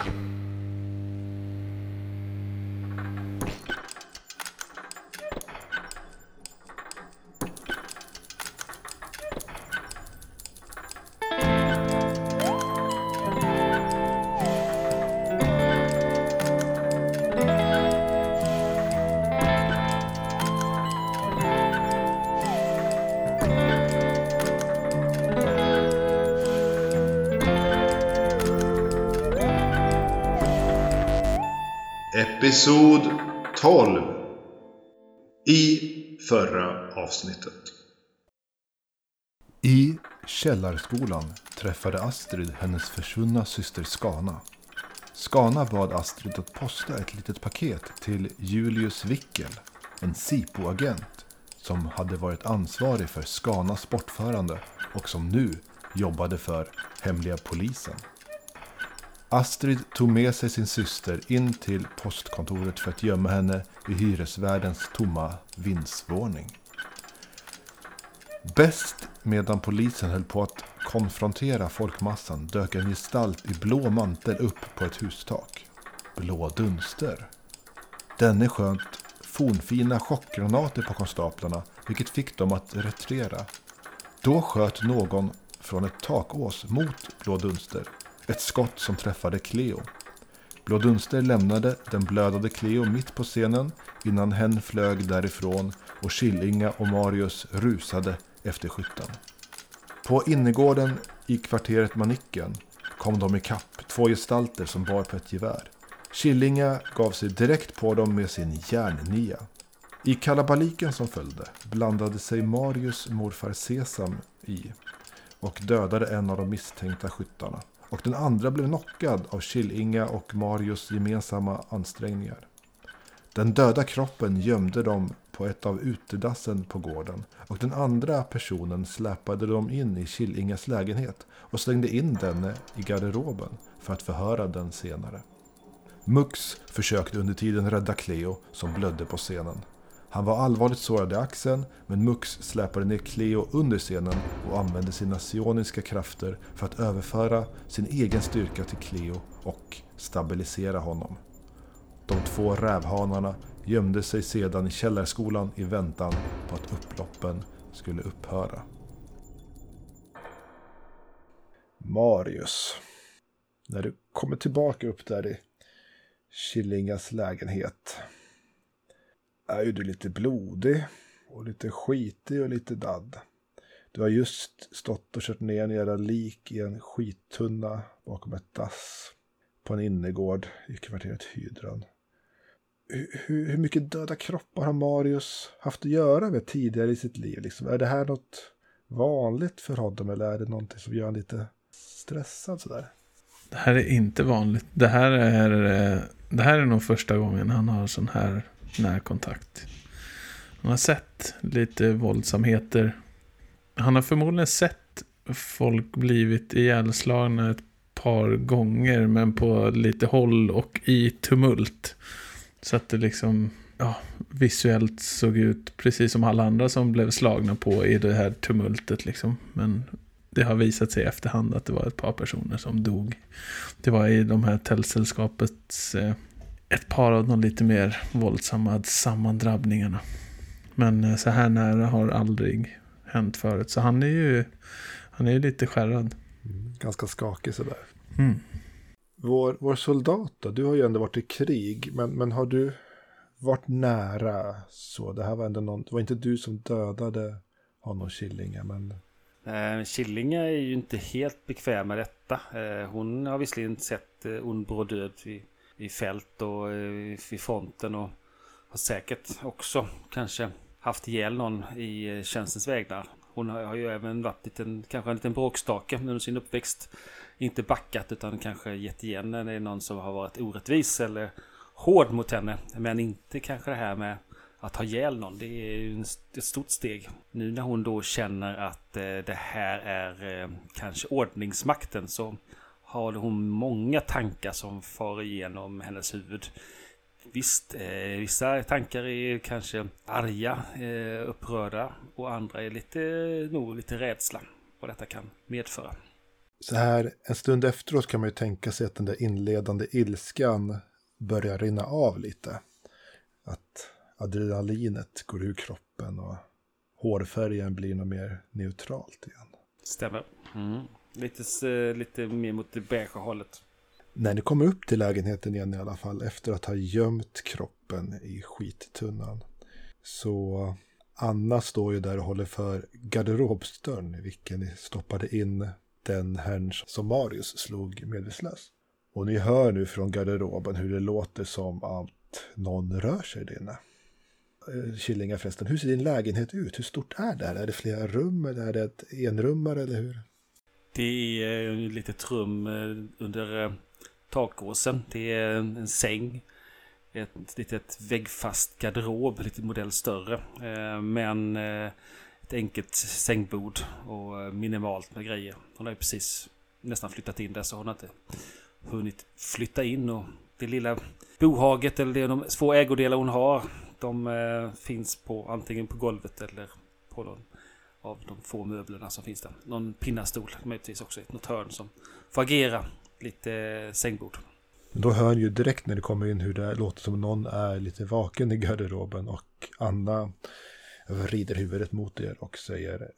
you Episod 12 I förra avsnittet. I källarskolan träffade Astrid hennes försvunna syster Skana. Skana bad Astrid att posta ett litet paket till Julius Wickel, en SIPO-agent som hade varit ansvarig för Skanas bortförande och som nu jobbade för hemliga polisen. Astrid tog med sig sin syster in till postkontoret för att gömma henne i hyresvärdens tomma vindsvåning. Bäst medan polisen höll på att konfrontera folkmassan dök en gestalt i blå mantel upp på ett hustak. Blå dunster. Denne sköt fornfina chockgranater på konstaplarna vilket fick dem att retirera. Då sköt någon från ett takås mot Blå Dunster ett skott som träffade Cleo. Blå Dunster lämnade den blödande Cleo mitt på scenen innan hen flög därifrån och Killinga och Marius rusade efter skytten. På innergården i kvarteret Manicken kom de ikapp två gestalter som bar på ett gevär. Killinga gav sig direkt på dem med sin järnnia. I kalabaliken som följde blandade sig Marius morfar Sesam i och dödade en av de misstänkta skyttarna och den andra blev knockad av Killinga och Marius gemensamma ansträngningar. Den döda kroppen gömde de på ett av utedassen på gården och den andra personen släpade de in i Killingas lägenhet och slängde in denne i garderoben för att förhöra den senare. Mux försökte under tiden rädda Cleo som blödde på scenen. Han var allvarligt sårad i axeln, men Mux släpade ner Cleo under scenen och använde sina sioniska krafter för att överföra sin egen styrka till Cleo och stabilisera honom. De två rävhanarna gömde sig sedan i källarskolan i väntan på att upploppen skulle upphöra. Marius. När du kommer tillbaka upp där i Killingas lägenhet är ju du lite blodig och lite skitig och lite dadd. Du har just stått och kört ner en jävla lik i en skittunna bakom ett dass på en innergård i kvarteret Hydran. Hur, hur mycket döda kroppar har Marius haft att göra med tidigare i sitt liv? Liksom? Är det här något vanligt för honom eller är det någonting som gör honom lite stressad sådär? Det här är inte vanligt. Det här är, eh, det här är nog första gången han har sån här närkontakt. Han har sett lite våldsamheter. Han har förmodligen sett folk blivit ihjälslagna ett par gånger, men på lite håll och i tumult. Så att det liksom ja, visuellt såg ut precis som alla andra som blev slagna på i det här tumultet. Liksom. Men det har visat sig i efterhand att det var ett par personer som dog. Det var i de här tältsällskapets eh, ett par av de lite mer våldsamma sammandrabbningarna. Men eh, så här nära har aldrig hänt förut. Så han är ju han är lite skärrad. Mm, ganska skakig sådär. Mm. Vår, vår soldat då? Du har ju ändå varit i krig. Men, men har du varit nära så? Det här var ändå någon, det var inte du som dödade honom Killinga. Men... Eh, Killinga är ju inte helt bekväm med detta. Eh, hon har visserligen sett eh, ond bråd död vid i fält och eh, i fronten och har säkert också kanske haft ihjäl någon i eh, tjänstens vägnar. Hon har ju även varit liten, kanske en liten bråkstake under sin uppväxt. Inte backat utan kanske gett igen när det är någon som har varit orättvis eller hård mot henne. Men inte kanske det här med att ha ihjäl någon. Det är ju ett stort steg. Nu när hon då känner att eh, det här är kanske ordningsmakten så har hon många tankar som far igenom hennes huvud. Visst, eh, vissa tankar är kanske arga, eh, upprörda och andra är lite, nog lite rädsla vad detta kan medföra. Så här en stund efteråt kan man ju tänka sig att den där inledande ilskan börjar rinna av lite. Att adrenalinet går ur kroppen och hårfärgen blir något mer neutralt igen. Stämmer. Mm. Lite, eh, lite mer mot det beige hållet. När ni kommer upp till lägenheten igen i alla fall, efter att ha gömt kroppen i skittunnan, så eh, Anna står ju där och håller för garderobsdörren i vilken ni stoppade in den herrn som Marius slog medvetslös. Och ni hör nu från garderoben hur det låter som att någon rör sig där inne. Eh, Killinga förresten, hur ser din lägenhet ut? Hur stort är det här? Är det flera rum eller är det ett enrummare eller hur? Det är eh, ett litet rum eh, under eh, takåsen. Det är en säng. Ett litet väggfast garderob, lite modell större. Men ett enkelt sängbord och minimalt med grejer. Hon har ju precis nästan flyttat in där så hon har inte hunnit flytta in. Och det lilla bohaget eller de två ägodelar hon har de finns på antingen på golvet eller på någon av de få möblerna som finns där. Någon pinnastol möjligtvis också något hörn som får agera. Lite eh, sängbord. Då hör ni ju direkt när det kommer in hur det låter som någon är lite vaken i garderoben och Anna vrider huvudet mot er och säger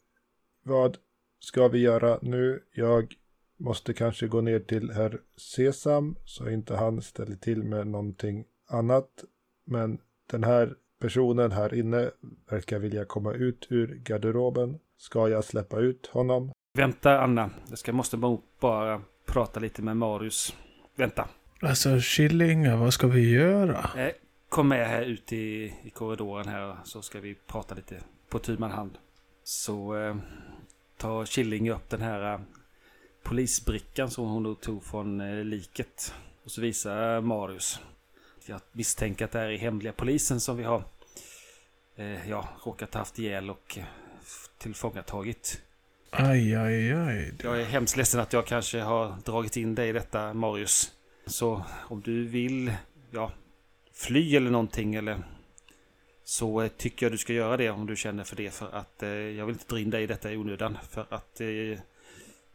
Vad ska vi göra nu? Jag måste kanske gå ner till herr Sesam så inte han ställer till med någonting annat. Men den här personen här inne verkar vilja komma ut ur garderoben. Ska jag släppa ut honom? Vänta Anna, jag ska, måste bara- bara prata lite med Marius. Vänta. Alltså Killinga, vad ska vi göra? Eh, kom med här ut i, i korridoren här så ska vi prata lite på tu hand. Så eh, tar Killing upp den här eh, polisbrickan som hon tog från eh, liket. Och så visar Marius. Jag misstänker att det här är hemliga polisen som vi har eh, ja, råkat haft ihjäl och tillfångatagit. Aj, aj, aj. Jag är hemskt ledsen att jag kanske har dragit in dig i detta, Marius. Så om du vill, ja, fly eller någonting eller så eh, tycker jag du ska göra det om du känner för det. För att eh, jag vill inte dra in dig i detta i onödan. För att eh,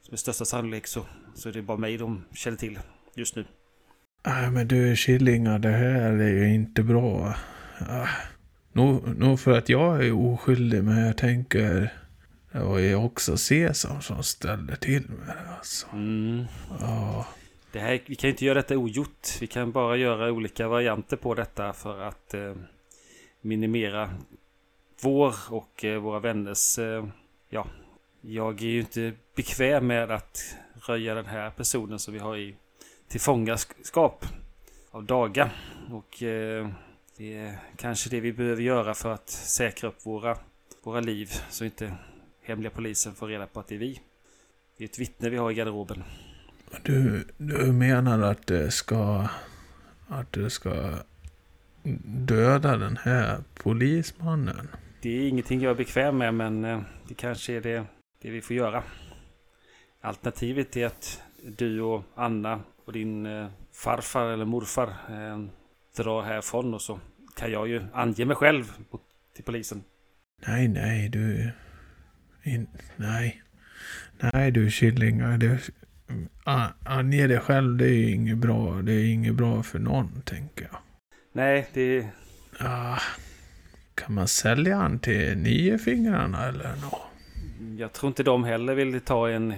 med största sannolikhet så, så är det bara mig de känner till just nu. Nej, men du Killinga, det här är ju inte bra. Ah. Nog, nog för att jag är oskyldig, men jag tänker... Det var ju också Sesam som ställde till med det alltså. Mm. Ja, Det här, vi kan inte göra detta ogjort. Vi kan bara göra olika varianter på detta för att eh, minimera vår och eh, våra vänners... Eh, ja, jag är ju inte bekväm med att röja den här personen som vi har i tillfångaskap av daga. Och eh, det är kanske det vi behöver göra för att säkra upp våra, våra liv så inte hemliga polisen får reda på att det är vi. Det är ett vittne vi har i garderoben. du, du menar att det ska... Att du ska döda den här polismannen? Det är ingenting jag är bekväm med men eh, det kanske är det, det vi får göra. Alternativet är att du och Anna och din eh, farfar eller morfar eh, drar härifrån och så kan jag ju ange mig själv till polisen. Nej, nej, du... In, nej. Nej, du Killinga. Det, ange dig själv, det är inget bra. Det är inget bra för någon, tänker jag. Nej, det... Ah, kan man sälja han till niofingrarna eller nå? Jag tror inte de heller vill ta en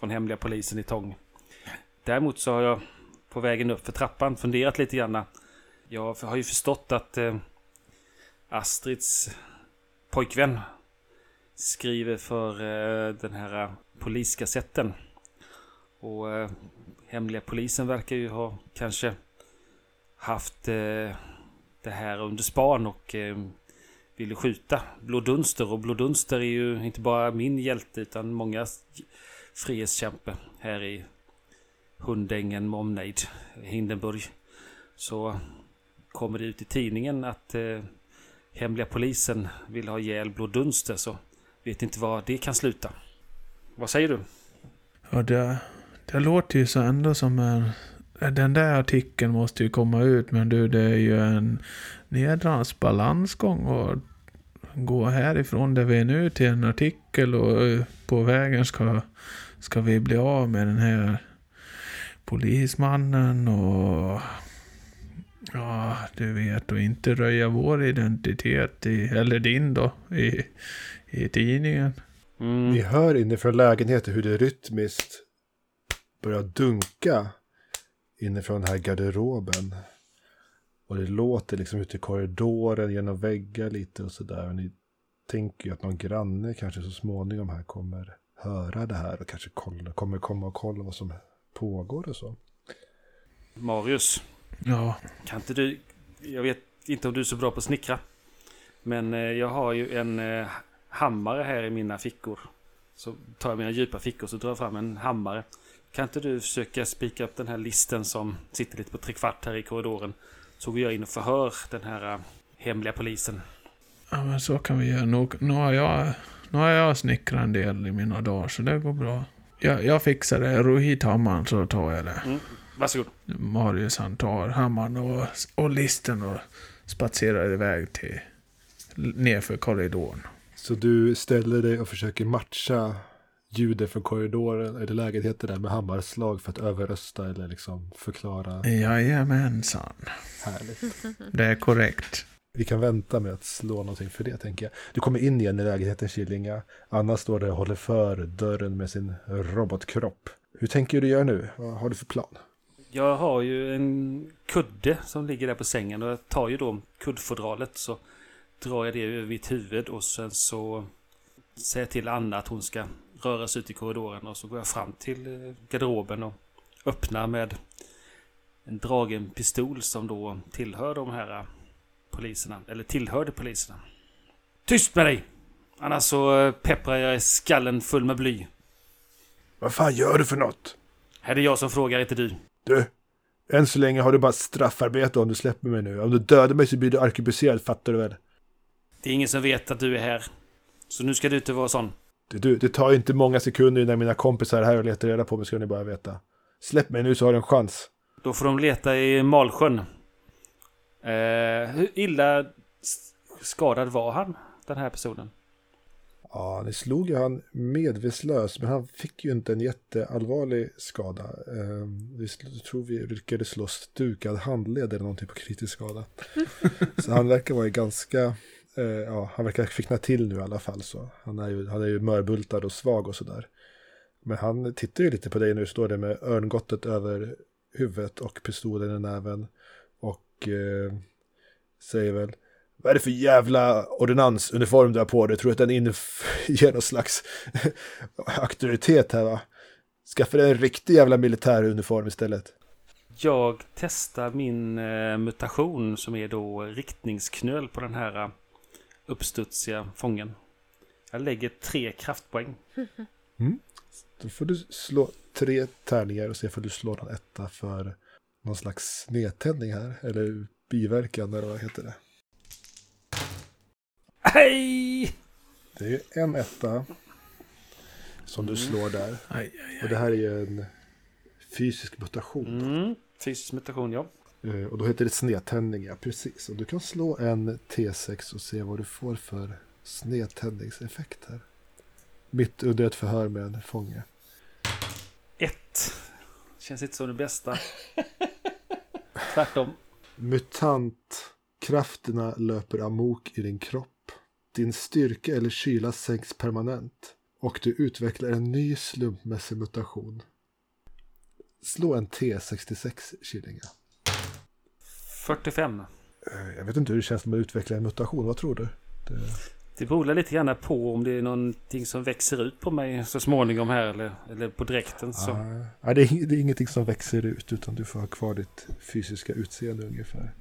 från hemliga polisen i tång. Däremot så har jag på vägen upp för trappan funderat lite grann. Jag har ju förstått att eh, Astrids pojkvän skriver för eh, den här eh, poliskassetten. Och eh, hemliga polisen verkar ju ha kanske haft eh, det här under span och eh, ville skjuta Blå Dunster. Och Blå Dunster är ju inte bara min hjälte utan många frihetskämpe här i Hundängen med omnejd, Hindenburg. Så kommer det ut i tidningen att eh, hemliga polisen vill ha ihjäl Blå Dunster så vet inte var det kan sluta. Vad säger du? Ja, det, det låter ju så ändå som en... Den där artikeln måste ju komma ut, men du, det är ju en nedrans balansgång och gå härifrån där vi är nu till en artikel och eh, på vägen ska, ska vi bli av med den här polismannen och ja, du vet, och inte röja vår identitet, i, eller din då, i, i tidningen. Mm. Ni hör inifrån lägenheten hur det rytmiskt börjar dunka inifrån den här garderoben. Och det låter liksom ute i korridoren genom väggar lite och sådär. Och ni tänker ju att någon granne kanske så småningom här kommer höra det här och kanske kolla, kommer komma och kolla vad som pågår och så. Marius, Ja, kan inte du... Jag vet inte om du är så bra på att snickra. Men eh, jag har ju en eh, hammare här i mina fickor. Så tar jag mina djupa fickor så drar jag fram en hammare. Kan inte du försöka spika upp den här listen som sitter lite på trekvart här i korridoren? Så går jag in och förhör den här eh, hemliga polisen. ja men så kan vi göra. Nu, nu, har jag, nu har jag snickrat en del i mina dagar, så det går bra. Jag, jag fixar det. Ro hit hammaren så tar jag det. Mm. Varsågod. Marius han tar hammaren och, och listen och spatserar iväg till nerför korridoren. Så du ställer dig och försöker matcha ljudet från korridoren eller lägenheten där med hammarslag för att överrösta eller liksom förklara Jajamensan. härligt. Det är korrekt. Vi kan vänta med att slå någonting för det tänker jag. Du kommer in igen i lägenheten Killinga. Anna står där och håller för dörren med sin robotkropp. Hur tänker du göra nu? Vad har du för plan? Jag har ju en kudde som ligger där på sängen och jag tar ju då kuddfodralet så drar jag det över mitt huvud och sen så säger jag till Anna att hon ska röra sig ut i korridoren och så går jag fram till eh, garderoben och öppnar med en dragen pistol som då tillhör de här eh, poliserna, eller tillhörde poliserna. Tyst med dig! Annars så eh, pepprar jag skallen full med bly. Vad fan gör du för något? Här är det jag som frågar, inte du. Du, än så länge har du bara straffarbete om du släpper mig nu. Om du dödar mig så blir du arkebuserad, fattar du väl? Det är ingen som vet att du är här. Så nu ska du inte vara sån. Det, du, det tar inte många sekunder innan mina kompisar är här och letar reda på mig, ska ni bara veta. Släpp mig nu så har du en chans. Då får de leta i Malsjön. Eh, hur illa skadad var han, den här personen? Ja, ni slog ju han medvetslös, men han fick ju inte en jätteallvarlig skada. Eh, vi tror vi lyckades slå stukad handled eller någonting på kritisk skada. så han verkar vara ganska, eh, ja, han verkar kvickna till nu i alla fall. Så han är ju, han är ju mörbultad och svag och sådär. Men han tittar ju lite på dig nu, står det med örngottet över huvudet och pistolen i näven. Och eh, säger väl, vad är det för jävla ordinansuniform du har på dig? Tror du att den inger någon slags auktoritet här va? Skaffa dig en riktig jävla militäruniform istället. Jag testar min eh, mutation som är då riktningsknöl på den här eh, uppstudsiga fången. Jag lägger tre kraftpoäng. Då får du slå tre tärningar och se om du slår någon etta för någon slags nedtändning här. Eller biverkan eller vad heter det. Hej! Det är en etta som du slår där. Aj, aj, Och det här är ju en fysisk mutation. Mm, fysisk mutation, ja. Eh, Och då heter det snedtändning, ja precis. Och du kan slå en T6 och se vad du får för snedtändningseffekt här. Mitt under ett förhör med en fånge. Ett. Känns inte som det bästa. Tvärtom. Mutantkrafterna löper amok i din kropp. Din styrka eller kyla sänks permanent. Och du utvecklar en ny slumpmässig mutation. Slå en T66 Killinga. 45. Eh, Jag vet inte hur det känns när man utvecklar en mutation, vad tror du? Det... Det beror lite grann på om det är någonting som växer ut på mig så småningom här eller, eller på dräkten. Så. Ah, det, är, det är ingenting som växer ut utan du får ha kvar ditt fysiska utseende ungefär.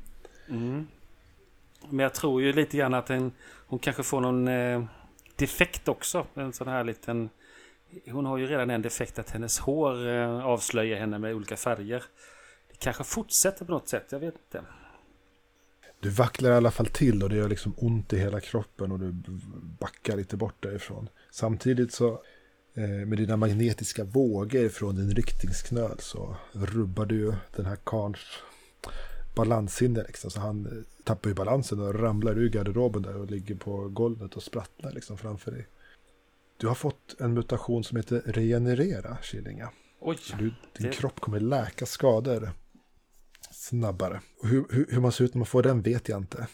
Mm. Men jag tror ju lite grann att en, hon kanske får någon eh, defekt också. En sån här liten... Hon har ju redan en defekt att hennes hår eh, avslöjar henne med olika färger. Det kanske fortsätter på något sätt, jag vet inte. Du vacklar i alla fall till och det gör liksom ont i hela kroppen och du backar lite bort därifrån. Samtidigt så eh, med dina magnetiska vågor från din riktningsknöl så rubbar du den här karns balanssinne. Liksom. Så han eh, tappar ju balansen och ramlar ur garderoben där och ligger på golvet och sprattlar liksom framför dig. Du har fått en mutation som heter regenerera, Killinga. Oj, du, din Det- kropp kommer läka skador snabbare. Hur, hur, hur man ser ut när man får den vet jag inte.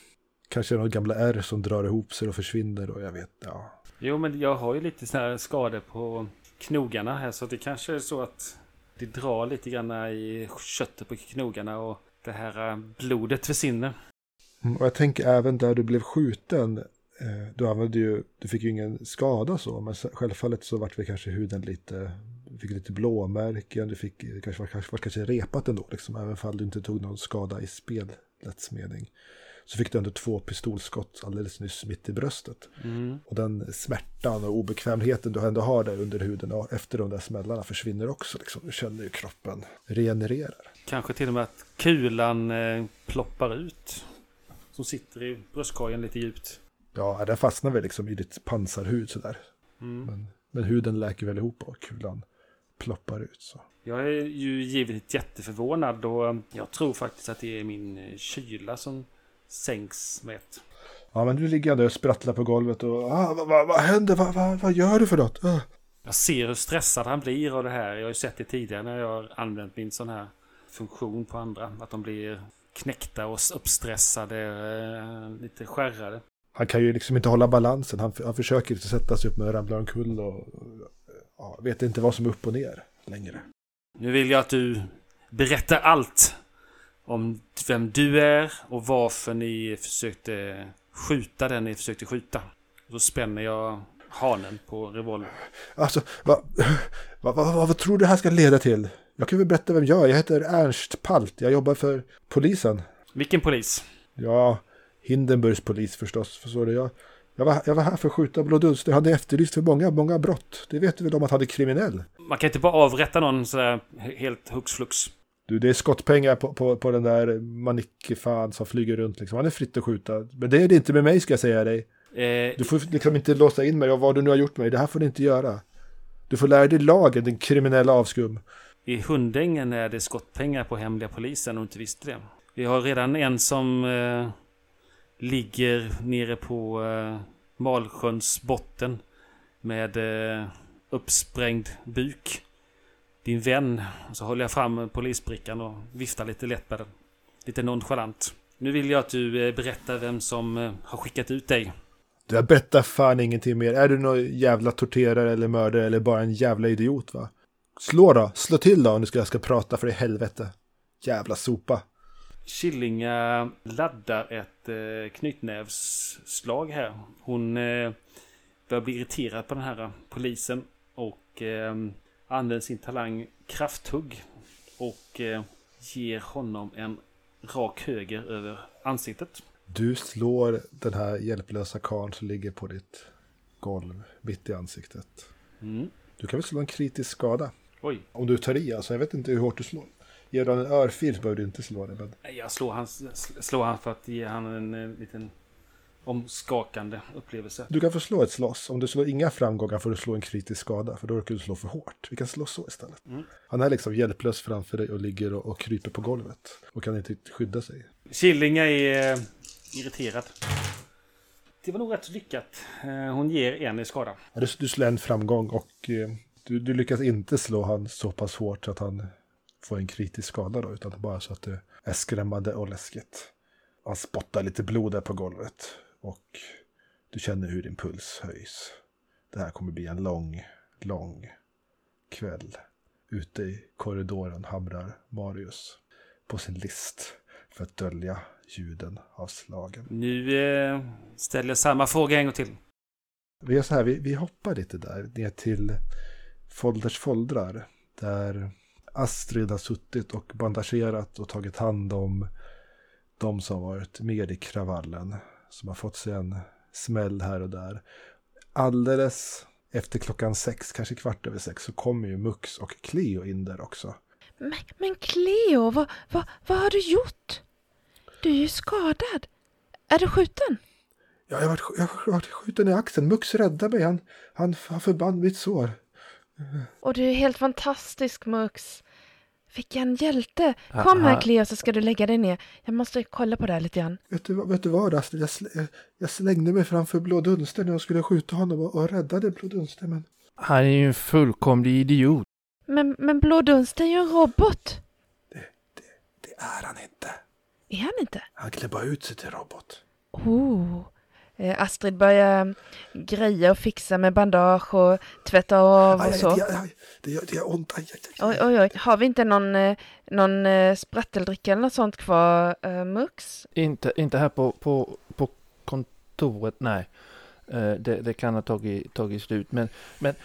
Kanske är det några gamla ärr som drar ihop sig och försvinner och jag vet, ja. Jo, men jag har ju lite sådana här skador på knogarna här så det kanske är så att det drar lite grann i köttet på knogarna och det här eh, blodet försvinner. Mm, Och jag tänker även där du blev skjuten, eh, du använde ju, du fick ju ingen skada så, men självfallet så vart väl kanske huden lite, fick lite blåmärken, du fick eh, kanske var kanske, var kanske repat ändå, liksom, även fall du inte tog någon skada i spelets mening. Så fick du ändå två pistolskott alldeles nyss mitt i bröstet. Mm. Och den smärtan och obekvämligheten du ändå har där under huden och efter de där smällarna försvinner också. Liksom. Du känner ju kroppen regenererar. Kanske till och med att kulan eh, ploppar ut. Som sitter i bröstkorgen lite djupt. Ja, den fastnar väl liksom i ditt pansarhud sådär. Mm. Men, men huden läker väl ihop och kulan ploppar ut. Så. Jag är ju givetvis jätteförvånad och jag tror faktiskt att det är min eh, kyla som sänks med ett. Ja, men du ligger där och sprattlar på golvet och ah, vad, vad, vad händer? Vad, vad, vad gör du för något? Ah. Jag ser hur stressad han blir av det här. Jag har ju sett det tidigare när jag har använt min sån här funktion på andra. Att de blir knäckta och uppstressade, eh, lite skärrade. Han kan ju liksom inte hålla balansen. Han, han försöker sätta sig upp men ramlar omkull och, ja, vet inte vad som är upp och ner längre. Nu vill jag att du berättar allt. Om vem du är och varför ni försökte skjuta den ni försökte skjuta. Då spänner jag hanen på revolver. Alltså, vad, vad, vad, vad, vad tror du det här ska leda till? Jag kan väl berätta vem jag är. Jag heter Ernst Palt. Jag jobbar för polisen. Vilken polis? Ja, Hindenburgs polis förstås. Förstår du? Jag, jag, var, jag var här för att skjuta Blå Dunster. Jag hade efterlyst för många, många brott. Det vet du väl om att han är kriminell? Man kan inte bara avrätta någon sådär helt hux flux. Du, det är skottpengar på, på, på den där manickefan som flyger runt. Liksom. Han är fritt att skjuta. Men det är det inte med mig ska jag säga dig. Eh, Du får liksom inte låsa in mig och vad du nu har gjort mig. Det här får du inte göra. Du får lära dig lagen, din kriminella avskum. I Hundängen är det skottpengar på hemliga polisen och inte visste det. Vi har redan en som eh, ligger nere på eh, Malsjöns botten med eh, uppsprängd buk. Din vän. Så håller jag fram polisbrickan och viftar lite lätt med den. Lite nonchalant. Nu vill jag att du eh, berättar vem som eh, har skickat ut dig. Du, jag berättar fan ingenting mer. Är du någon jävla torterare eller mördare eller bara en jävla idiot va? Slå då, slå till då om du ska, jag ska prata för i helvete. Jävla sopa. Killinga laddar ett eh, knytnävsslag här. Hon eh, börjar bli irriterad på den här polisen och eh, använder sin talang krafthugg och eh, ger honom en rak höger över ansiktet. Du slår den här hjälplösa karln som ligger på ditt golv mitt i ansiktet. Mm. Du kan väl slå en kritisk skada. Oj, Om du tar i alltså, jag vet inte hur hårt du slår. Ger du en örfil så behöver du inte slå det. Men jag slår han, slår han för att ge han en eh, liten omskakande upplevelse. du kan få slå ett slåss. Om du slår inga framgångar får du slå en kritisk skada. För då råkar du slå för hårt. Vi kan slå så istället. Mm. Han är liksom hjälplös framför dig och ligger och, och kryper på golvet. Och kan inte skydda sig. Killinga är eh, irriterad. Det var nog rätt lyckat. Eh, Hon ger en i skada. Du, du slår en framgång och du, du lyckas inte slå han så pass hårt att han får en kritisk skada då, utan bara så att det är skrämmande och läskigt. Han spottar lite blod där på golvet och du känner hur din puls höjs. Det här kommer bli en lång, lång kväll. Ute i korridoren hamrar Marius på sin list för att dölja ljuden av slagen. Nu eh, ställer jag samma fråga en gång till. Vi gör så här, vi, vi hoppar lite där ner till Folders foldrar. Där Astrid har suttit och bandagerat och tagit hand om de som varit med i kravallen. Som har fått sig en smäll här och där. Alldeles efter klockan sex, kanske kvart över sex, så kommer ju Mux och Cleo in där också. Men, men Cleo, vad, vad, vad har du gjort? Du är ju skadad. Är du skjuten? Ja, jag har varit, jag har varit skjuten i axeln. Mux räddade mig. Han, han, han förband mitt sår. Och du är helt fantastisk Mux. Vilken hjälte! Kom här. Cleo så ska du lägga dig ner. Jag måste kolla på det här lite grann. Vet du, vad- vet du vad Astrid? Jag, sl- jag slängde mig framför Blå Dunster när jag skulle skjuta honom och, och räddade Blå Dunster. Men Han är ju en fullkomlig idiot. Men, men Blå Dunster är ju en robot. det är han inte. Är han inte? Han klär bara ut sig till robot. Oh. Eh, Astrid börjar greja och fixa med bandage och tvätta av Aj, och så. aj, aj, det, gör, det gör ont. Aj, aj, aj. Oj, oj, oj. Har vi inte någon, eh, någon eh, spratteldricka eller något sånt kvar, eh, Mux? Inte, inte här på, på, på kontoret, nej. Eh, Det, det kan ha tagit, tagit slut. Men, men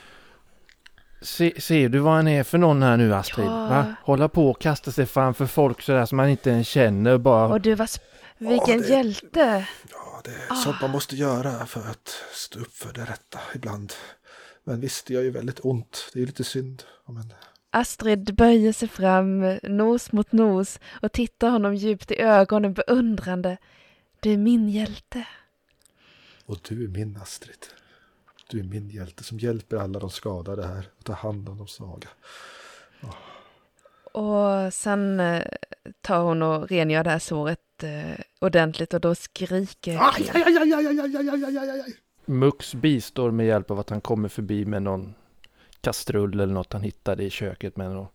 se, ser du vad han är för någon här nu Astrid? Ja. Va? Hålla på och kasta sig framför folk sådär som man inte ens känner bara. Och du var... Vilken det- hjälte! Ja, det är Ah. sånt man måste göra för att stå upp för det rätta ibland. Men visst, det gör ju väldigt ont. Det är lite synd. Ja, Men Astrid böjer sig fram, nos mot nos och tittar honom djupt i ögonen beundrande. Du är min hjälte. Och du är min Astrid. Du är min hjälte som hjälper alla de skadade här och tar hand om de svaga. Och sen eh, tar hon och rengör det här såret eh, ordentligt och då skriker Aj, aj, aj, aj, aj, aj, aj, aj, aj, aj, aj. Mux bistår med hjälp av att han kommer förbi med någon kastrull eller något han hittade i köket med något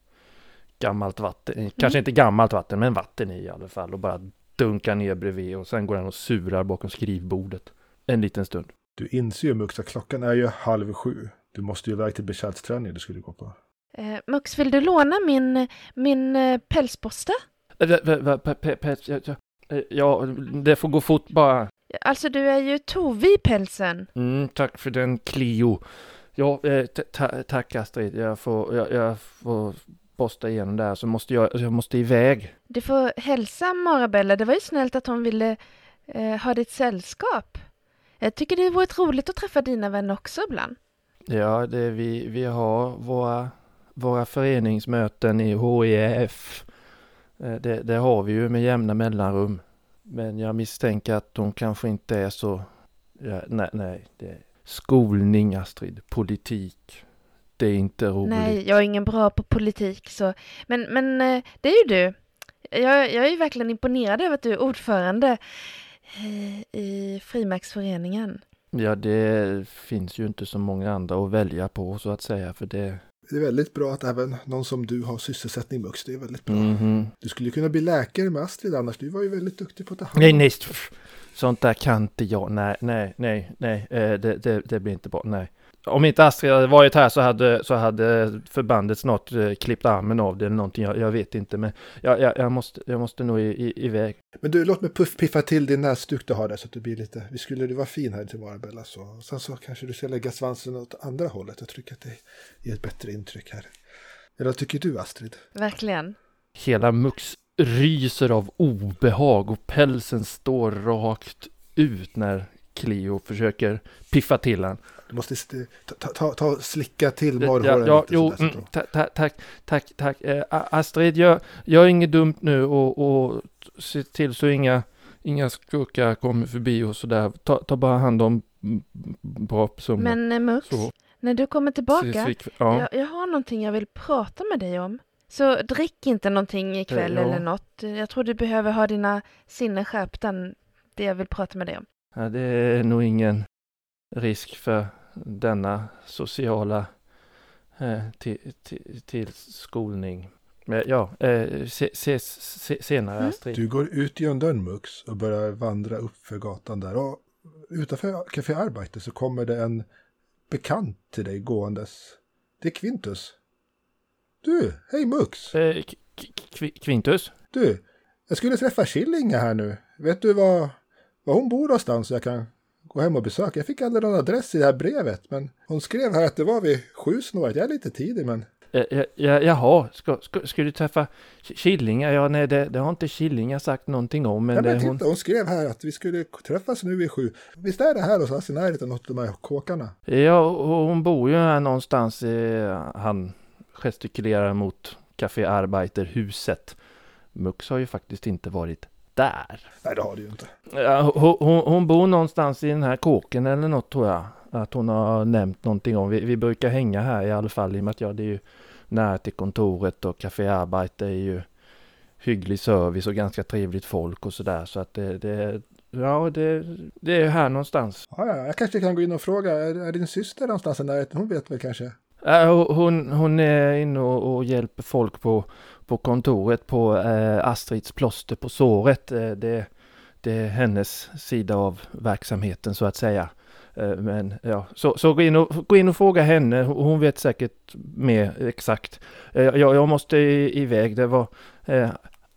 gammalt vatten. Kanske inte gammalt vatten, men vatten i i alla fall. Och bara dunkar ner bredvid och sen går han och surar bakom skrivbordet. En liten stund. Du inser ju Mux att klockan är ju halv sju. Du måste ju iväg till bekärtsträningen du skulle gå på. Eh, Mux, vill du låna min, min eh, pälsborste? Ja, det får gå fort bara. Alltså, du är ju Tove i pälsen. Mm, tack för den Clio. Ja, eh, ta- ta- tack Astrid. Jag får, jag, jag får borsta igenom det här så måste jag, jag måste iväg. Du får hälsa Marabella. Det var ju snällt att hon ville eh, ha ditt sällskap. Jag tycker det vore roligt att träffa dina vänner också ibland. Ja, det vi, vi har våra, våra föreningsmöten i HEF. Eh, Det, det har vi ju med jämna mellanrum. Men jag misstänker att de kanske inte är så... Ja, nej, nej. Det skolning, Astrid. Politik. Det är inte roligt. Nej, jag är ingen bra på politik så. Men, men eh, det är ju du. Jag, jag är ju verkligen imponerad över att du är ordförande eh, i Frimärksföreningen. Ja, det finns ju inte så många andra att välja på så att säga. För det... Det är väldigt bra att även någon som du har sysselsättning Mux. Det är väldigt bra. Mhm. Du skulle kunna bli läkare med Astrid annars. Du var ju väldigt duktig på att ta hand om Nej, nej. Sånt där kan inte jag. Nej, nej, nej, nej. eh, Det, det, det blir inte bra. Nej. Om inte Astrid hade varit här så hade, så hade förbandet snart eh, klippt armen av det eller någonting. Jag, jag vet inte, men jag, jag, jag, måste, jag måste nog i, i, iväg. Men du, låt mig puff, piffa till din näsduk du har där så att du blir lite... Vi skulle du vara fin här till Marabella så. Sen så kanske du ska lägga svansen åt andra hållet. Jag tycker att det ger ett bättre intryck här. Eller vad tycker du Astrid? Verkligen. Hela Mux ryser av obehag och pälsen står rakt ut när Cleo försöker piffa till han. Du måste st- ta, ta, ta, slicka till Ja, morrhåren ja, lite. jo, mm, bra. ta, ta, tack, tack, tack. Eh, Astrid, gör, gör inget dumt nu och, och se till så inga, inga skurkar kommer förbi och sådär. Ta, ta bara hand om bra personer. Men eh, Mux, Så. när du kommer tillbaka, Svik- ja. jag, jag har någonting jag vill prata med dig om. Så drick inte någonting ikväll Ja. eller något. Jag tror du behöver ha dina sinnen skärpta. Det jag vill prata med dig om. Ja, det är nog ingen risk för denna sociala eh, till, till, till skolning. Men ja, eh, se, ses se, senare Mm. Astrid. Du går ut genom dörren Mux och börjar vandra upp för gatan där. Och utanför Café Arbeite så kommer det en bekant till dig gåendes. Det är Quintus. Du, hej Mux! Eh, Quintus? Du, jag skulle träffa Killinga här nu. Vet du var, var hon bor någonstans så jag kan gå hem och besöka? Jag fick aldrig någon adress i det här brevet, men hon skrev här att det var vid sju snåret. Jag är lite tidig, men Ja, ja, ja, jaha, ska, ska, ska du träffa Killinga? Ja, nej, det, det har inte Killinga sagt någonting om. Men, ja, men det, titta, hon, hon skrev här att vi skulle träffas nu vid sju. Visst är det här hos närheten av något av de här kåkarna? ja, och hon bor ju här någonstans. Eh, han gestikulerar mot Café Arbeiterhuset. Mux har ju faktiskt inte varit där. Nej, det har du ju inte. Hon, hon, hon bor någonstans i den här kåken eller något tror jag. Att hon har nämnt någonting om. Vi, vi brukar hänga här i alla fall i och med att jag, det är ju nära till kontoret och Café Arbete är ju hygglig service och ganska trevligt folk och sådär. Så att det, det, ja, det, det är här någonstans. Ja, ja, jag kanske kan gå in och fråga, är, är din syster någonstans i närheten? Hon vet väl kanske? Hon, hon är inne och, och hjälper folk på, på kontoret på eh, Astrids plåster på såret. Eh, det, det är hennes sida av verksamheten så att säga. Eh, men ja, så, så gå, in och, gå in och fråga henne. Hon vet säkert mer exakt. Eh, jag, jag måste iväg. Det var eh,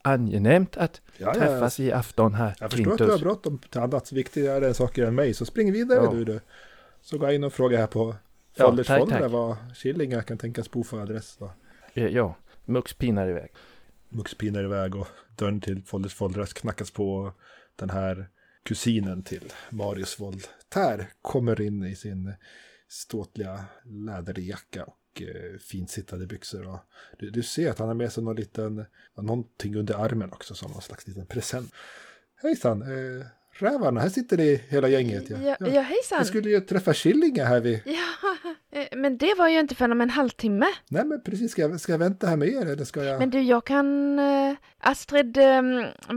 angenämt att Ja, ja, träffas i afton här. Jag förstår att du har bråttom till annat viktigare saker än mig, så spring vidare Ja. du, du. Så jag in och frågar här på Ja, Folders tack, Folder tack. vad Killinga kan tänkas bo för adress. Då. Eh, Ja, Mux pinar iväg. Mux pinar iväg och dörren till Folders Foldras knackas på. Den här kusinen till Marius Voltaire kommer in i sin ståtliga läderjacka och eh, fint sittande byxor. Och du, du ser att han har med sig någon liten, någonting under armen också som någon slags liten present. Hejsan, eh, rävarna, här sitter ni hela gänget. Ja, ja, hejsan. Jag skulle ju träffa Killinga här vid... Ja, eh, men det var ju inte förrän om en halvtimme. Nej men precis, ska jag, ska jag vänta här med er eller ska jag... Men du, jag kan... eh, Astrid eh,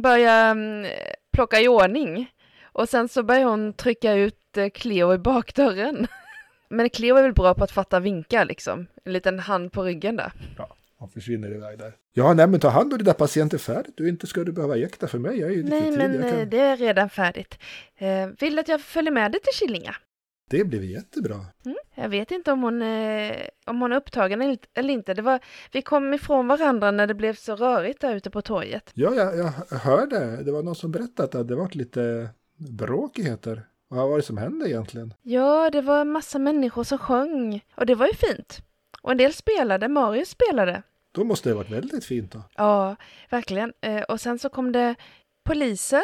börja eh, plocka i ordning. Och sen så börjar hon trycka ut eh, Cleo i bakdörren. Men Cleo är väl bra på att fatta vinkar liksom. En liten hand på ryggen där. Han försvinner iväg där. Ja, nej men ta hand om dina patienter färdigt. Du inte ska du behöva jäkta för mig. Jag är ju lite Nej, tidig. men jag eh, kan... det är redan färdigt. Eh, vill du att jag följer med dig till Killinga? Det blev jättebra. Mm. Jag vet inte om hon, eh, om hon är upptagen eller inte- eller inte. Det var, vi kom ifrån varandra när det blev så rörigt där ute på torget. Ja, jag, jag hörde. Det var någon som berättade att det varit lite bråkigheter. Vad var det som hände egentligen? Ja, det var en massa människor som sjöng. Och det var ju fint. Och en del spelade, Marius spelade. Då måste det ha varit väldigt fint då. Ja, verkligen. Eh, och sen så kom det poliser.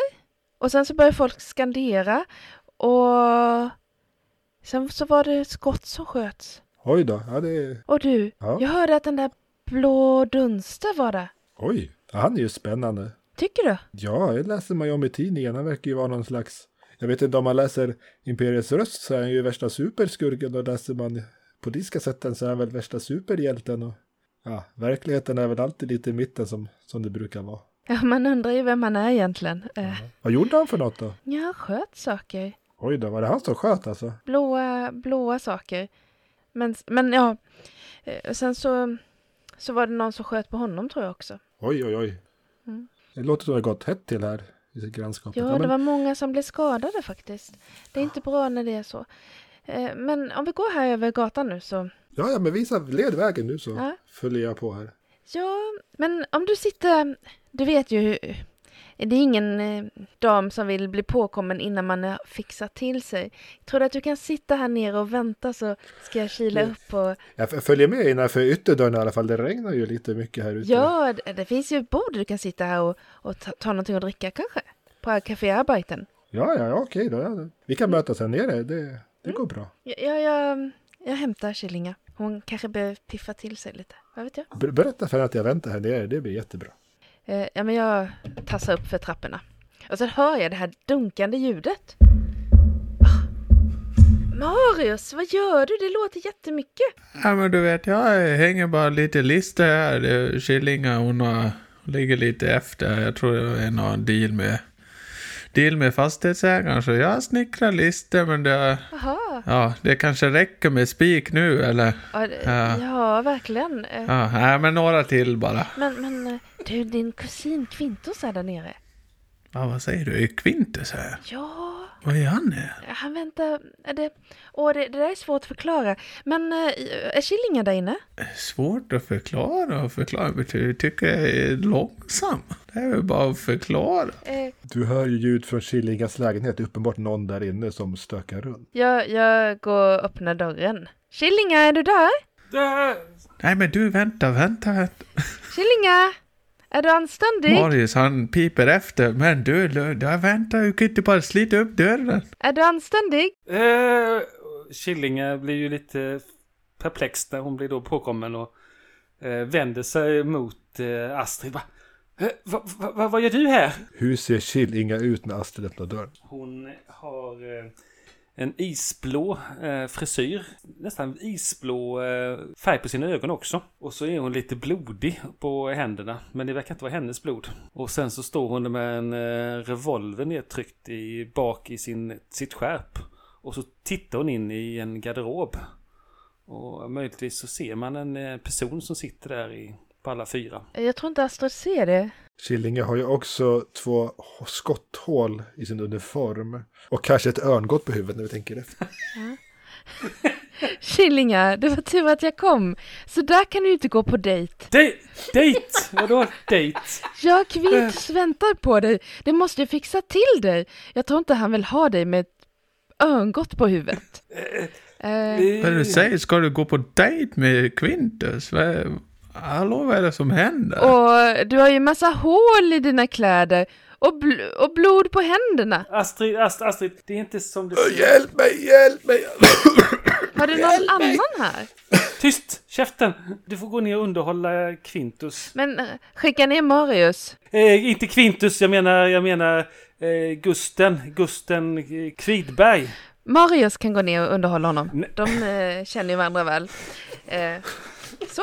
Och sen så började folk skandera. Och sen så var det skott som sköts. Oj då. Ja, det... Och du, Ja. jag hörde att den där blå dunster var där. Oj. Han är ju spännande. Tycker du? Ja, det läser man ju om i tidningen. Han verkar ju vara någon slags... Jag vet inte om man läser Imperiets röst så är han ju värsta superskurken. Och läser man politiska sätten så är han väl värsta superhjälten. Och... Ja, verkligheten är väl alltid lite i mitten som, som det brukar vara. Ja, man undrar ju vem han är egentligen. Eh, Vad gjorde han för något då? ja, han sköt saker. Oj då, var det han som sköt alltså? Blåa, blåa saker. Men, men ja, eh, sen så, så var det någon som sköt på honom tror jag också. Oj, oj, oj. Mm. Det låter som det har gått hett till här i grannskapet. Ja, men- det var många som blev skadade faktiskt. Det är inte bra när det är så. Eh, Men om vi går här över gatan nu så. ja, ja, men visa, led vägen nu så Ja. följer jag på här. Ja, men om du sitter, du vet ju det är ingen eh, dam som vill bli påkommen innan man har fixat till sig. Tror du att du kan sitta här nere och vänta så ska jag kila Mm. upp och Jag följer med innanför ytterdörren i alla fall. Det regnar ju lite mycket här ute. Ja, det, det finns ju ett bord du kan sitta här och, och ta, ta någonting att dricka kanske. På Café Arbeiten. ja, ja, ja okej då. Ja. Vi kan mötas här nere. Det, det går bra. Ja, ja, jag, jag hämtar Killinga. Hon kanske behöver piffa till sig lite. Vad vet jag? Ber- Berätta för henne att jag väntar här nere. Det blir jättebra. Eh, ja, men jag tassar upp för trapporna. Och så hör jag det här dunkande ljudet. Ah. Marius, vad gör du? Det låter jättemycket. Ja men du vet, jag hänger bara lite listor här. Killinga, hon har, ligger lite efter. Jag tror det är någon deal med, deal med fastighetsägaren. Så jag snickrar listor men det, ja, det kanske räcker med spik nu eller? Ja, det- Ja. ja verkligen. Ja, nej men några till bara. Men, men eh, du, din kusin Quintus är där nere. Ja, vad säger du? Är Quintus här? Ja, Vad är han här? Han väntar, är det, åh, det, det där är svårt att förklara. Men äh, är Killinga där inne? Svårt att förklara och förklara. Du tycker jag är långsam. Det är väl bara att förklara. Eh, Du hör ju ljud från Killingas lägenhet. Det är uppenbart någon där inne som stökar runt. jag, jag går och öppnar dörren. Killinga, är du där? Där! Nej men du, vänta, vänta, vänta. Killinga, är du anständig? Marius han piper efter. Men du, du vänta, du kan inte bara slita upp dörren. Är du anständig? Eh, Killinge blir ju lite perplex när hon blir då påkommen och eh, vänder sig mot eh, Astrid. Va, eh, va, va, va, vad gör du här? Hur ser Killinga ut när Astrid öppnar dörren? Hon har eh, en isblå eh, frisyr. Nästan isblå eh, färg på sina ögon också. Och så är hon lite blodig på händerna. Men det verkar inte vara hennes blod. Och sen så står hon med en eh, revolver nedtryckt i, bak i sin, sitt skärp. Och så tittar hon in i en garderob. Och möjligtvis så ser man en eh, person som sitter där i, på alla fyra. Jag tror inte Astrid ser det. Killinge har ju också två skotthål i sin uniform. Och kanske ett örngott på huvudet när vi tänker efter. Killingar, det var tur att jag kom. Så där kan du inte gå på dejt. De- dejt! Vadå dejt? Jag Kvint väntar på dig. Det måste jag fixa till dig. Jag tror inte han vill ha dig med ett örngott på huvudet. Eh, Vad är det du säger? Ska du gå på dejt med Quintus? Vad, hallå, vad är det som händer? och du har ju massa hål i dina kläder. Och, bl- och blod på händerna. Astrid, Ast, Astrid, det är inte som det ser Hjälp mig, hjälp mig! Har du någon annan här? Tyst! Käften! Du får gå ner och underhålla Quintus. Men eh, skicka ner Marius. Eh, inte Quintus, jag menar, jag menar eh, Gusten. Gusten eh, Kvidberg. Marius kan gå ner och underhålla honom. Nej. De eh, känner ju varandra väl. Eh, så.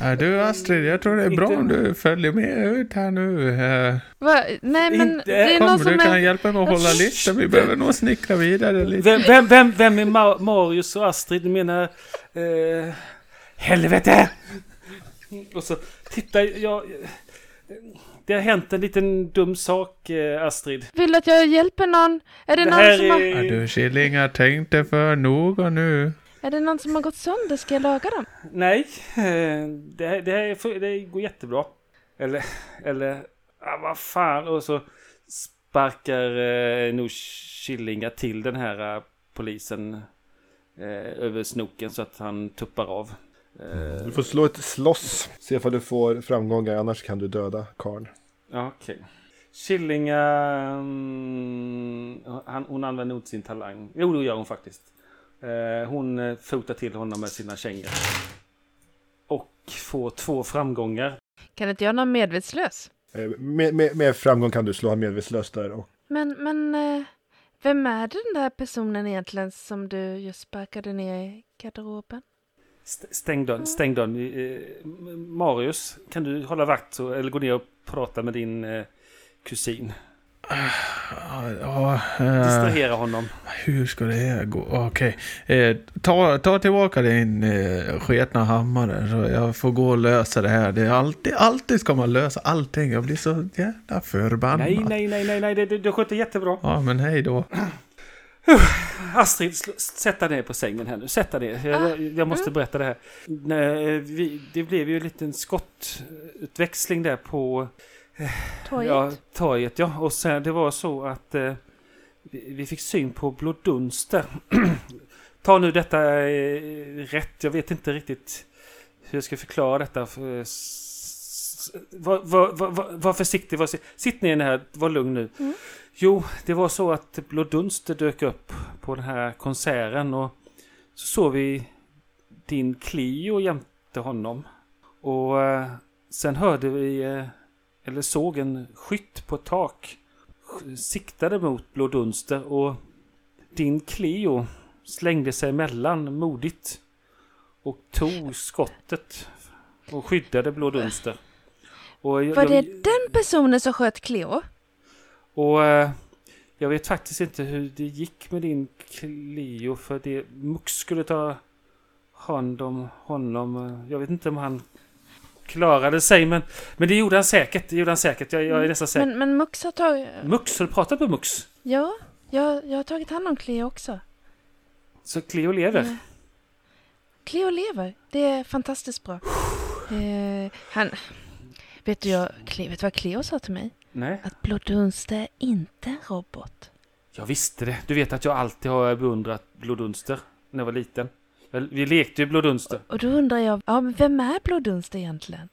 Ja, du Astrid, jag tror det är bra Inte- om du följer med ut här nu. Eh, Va? Nej men Inte- det är någon Kom, som du kan är... hjälpa mig att hålla lite. Vi behöver nog snickra vidare lite. Vem, vem, vem, vem är Ma Marius och Astrid? Du menar... Eh, helvete! Och så, titta, jag... Det har hänt en liten dum sak, eh, Astrid. Vill du att jag hjälper någon? Är det, Det någon som har... Ja, är... du killingar, tänk dig för noga nu. Är det någon som har gått sönder? Ska jag laga dem? Nej, eh, det, det, här är, för- det går jättebra. Eller, eller, ah, vad fan. Och så sparkar eh, nog Killinga till den här eh, polisen eh, över snoken så att han tuppar av. Eh, Du får slå ett slåss. Se ifall du får framgångar, annars kan du döda karln. Okej. Killinga... Mm, han, hon använder nog inte sin talang. Jo, det gör hon faktiskt. Eh, hon eh, fotar till honom med sina kängor. Och får två framgångar. Kan inte jag någon medvetslös? Eh, Med, med, med framgång kan du slå han medvetslös där. Och Men, men... Vem är den där personen egentligen som du just sparkade ner i garderoben? St- Stäng dörren. Stäng dörren. Marius, kan du hålla vakt eller gå ner och prata med din kusin? Ja, eh, Distrahera honom. hur ska det här gå? Okej, eh, ta, ta tillbaka din eh, sketna hammare så jag får gå och lösa det här. Det är alltid, alltid ska man lösa allting. Jag blir så jävla förbannad. Nej, nej, nej, nej, nej. Det, det, du sköter jättebra. Ja, men hej då. Astrid, sätt dig ner på sängen här nu. Sätt dig ner. Jag, jag, jag måste berätta det här. Nej, vi, det blev ju en liten skottutväxling där på Torget? ja, torget. Ja. Och sen det var så att eh, vi, vi fick syn på bloddunster. Ta nu detta eh, rätt. Jag vet inte riktigt hur jag ska förklara detta. För, var, var, var, var, försiktig. Var, sitt ner här. Var lugn nu. Mm. Jo, det var så att bloddunster dök upp på den här konserten och så såg vi din Clio jämte honom. Och eh, sen hörde vi, eh, eller såg en skytt på ett tak. sk- Siktade mot bloddunster och din Clio slängde sig emellan modigt. Och tog skottet och skyddade bloddunster. Och jag- Var det jag- den personen som sköt Cleo? och eh, jag vet faktiskt inte hur det gick med din Clio för det Mux skulle ta hand om honom. Jag vet inte om han klarade sig men, men det gjorde han säkert. Det gjorde han säkert. Jag, jag är nästan säker. Men, men Mux har tagit... Mux, har du pratat med Mux? Ja, jag, jag har tagit hand om Cleo också. Så Cleo lever? Mm. Cleo lever. Det är fantastiskt bra. Eh, han... Vet du, jag, vet du vad Cleo sa till mig? Nej, Att Blodunster är inte en robot. jag visste det. Du vet att jag alltid har beundrat Blodunster när jag var liten. Vi lekte ju Blodunster. Och då undrar jag, ja men vem är Blodunster egentligen?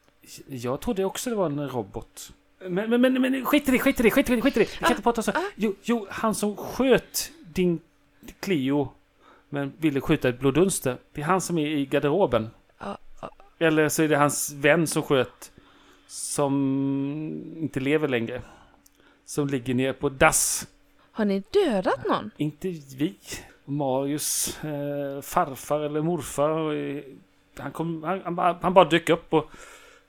Jag trodde också det var en robot. Men, men, men, men skit i det, skit i det, skit i det, skit i det. Vi kan Ah, inte prata så. ah. Jo, jo, han som sköt din Clio men ville skjuta ett bloddunster. Det är han som är i garderoben. Ja. Eller så är det hans vän som sköt som inte lever längre. Som ligger ner på dass. Har ni dödat någon? Inte vi. Marius eh, farfar eller morfar. eh, Han, kom, han, han, bara, han bara dök upp och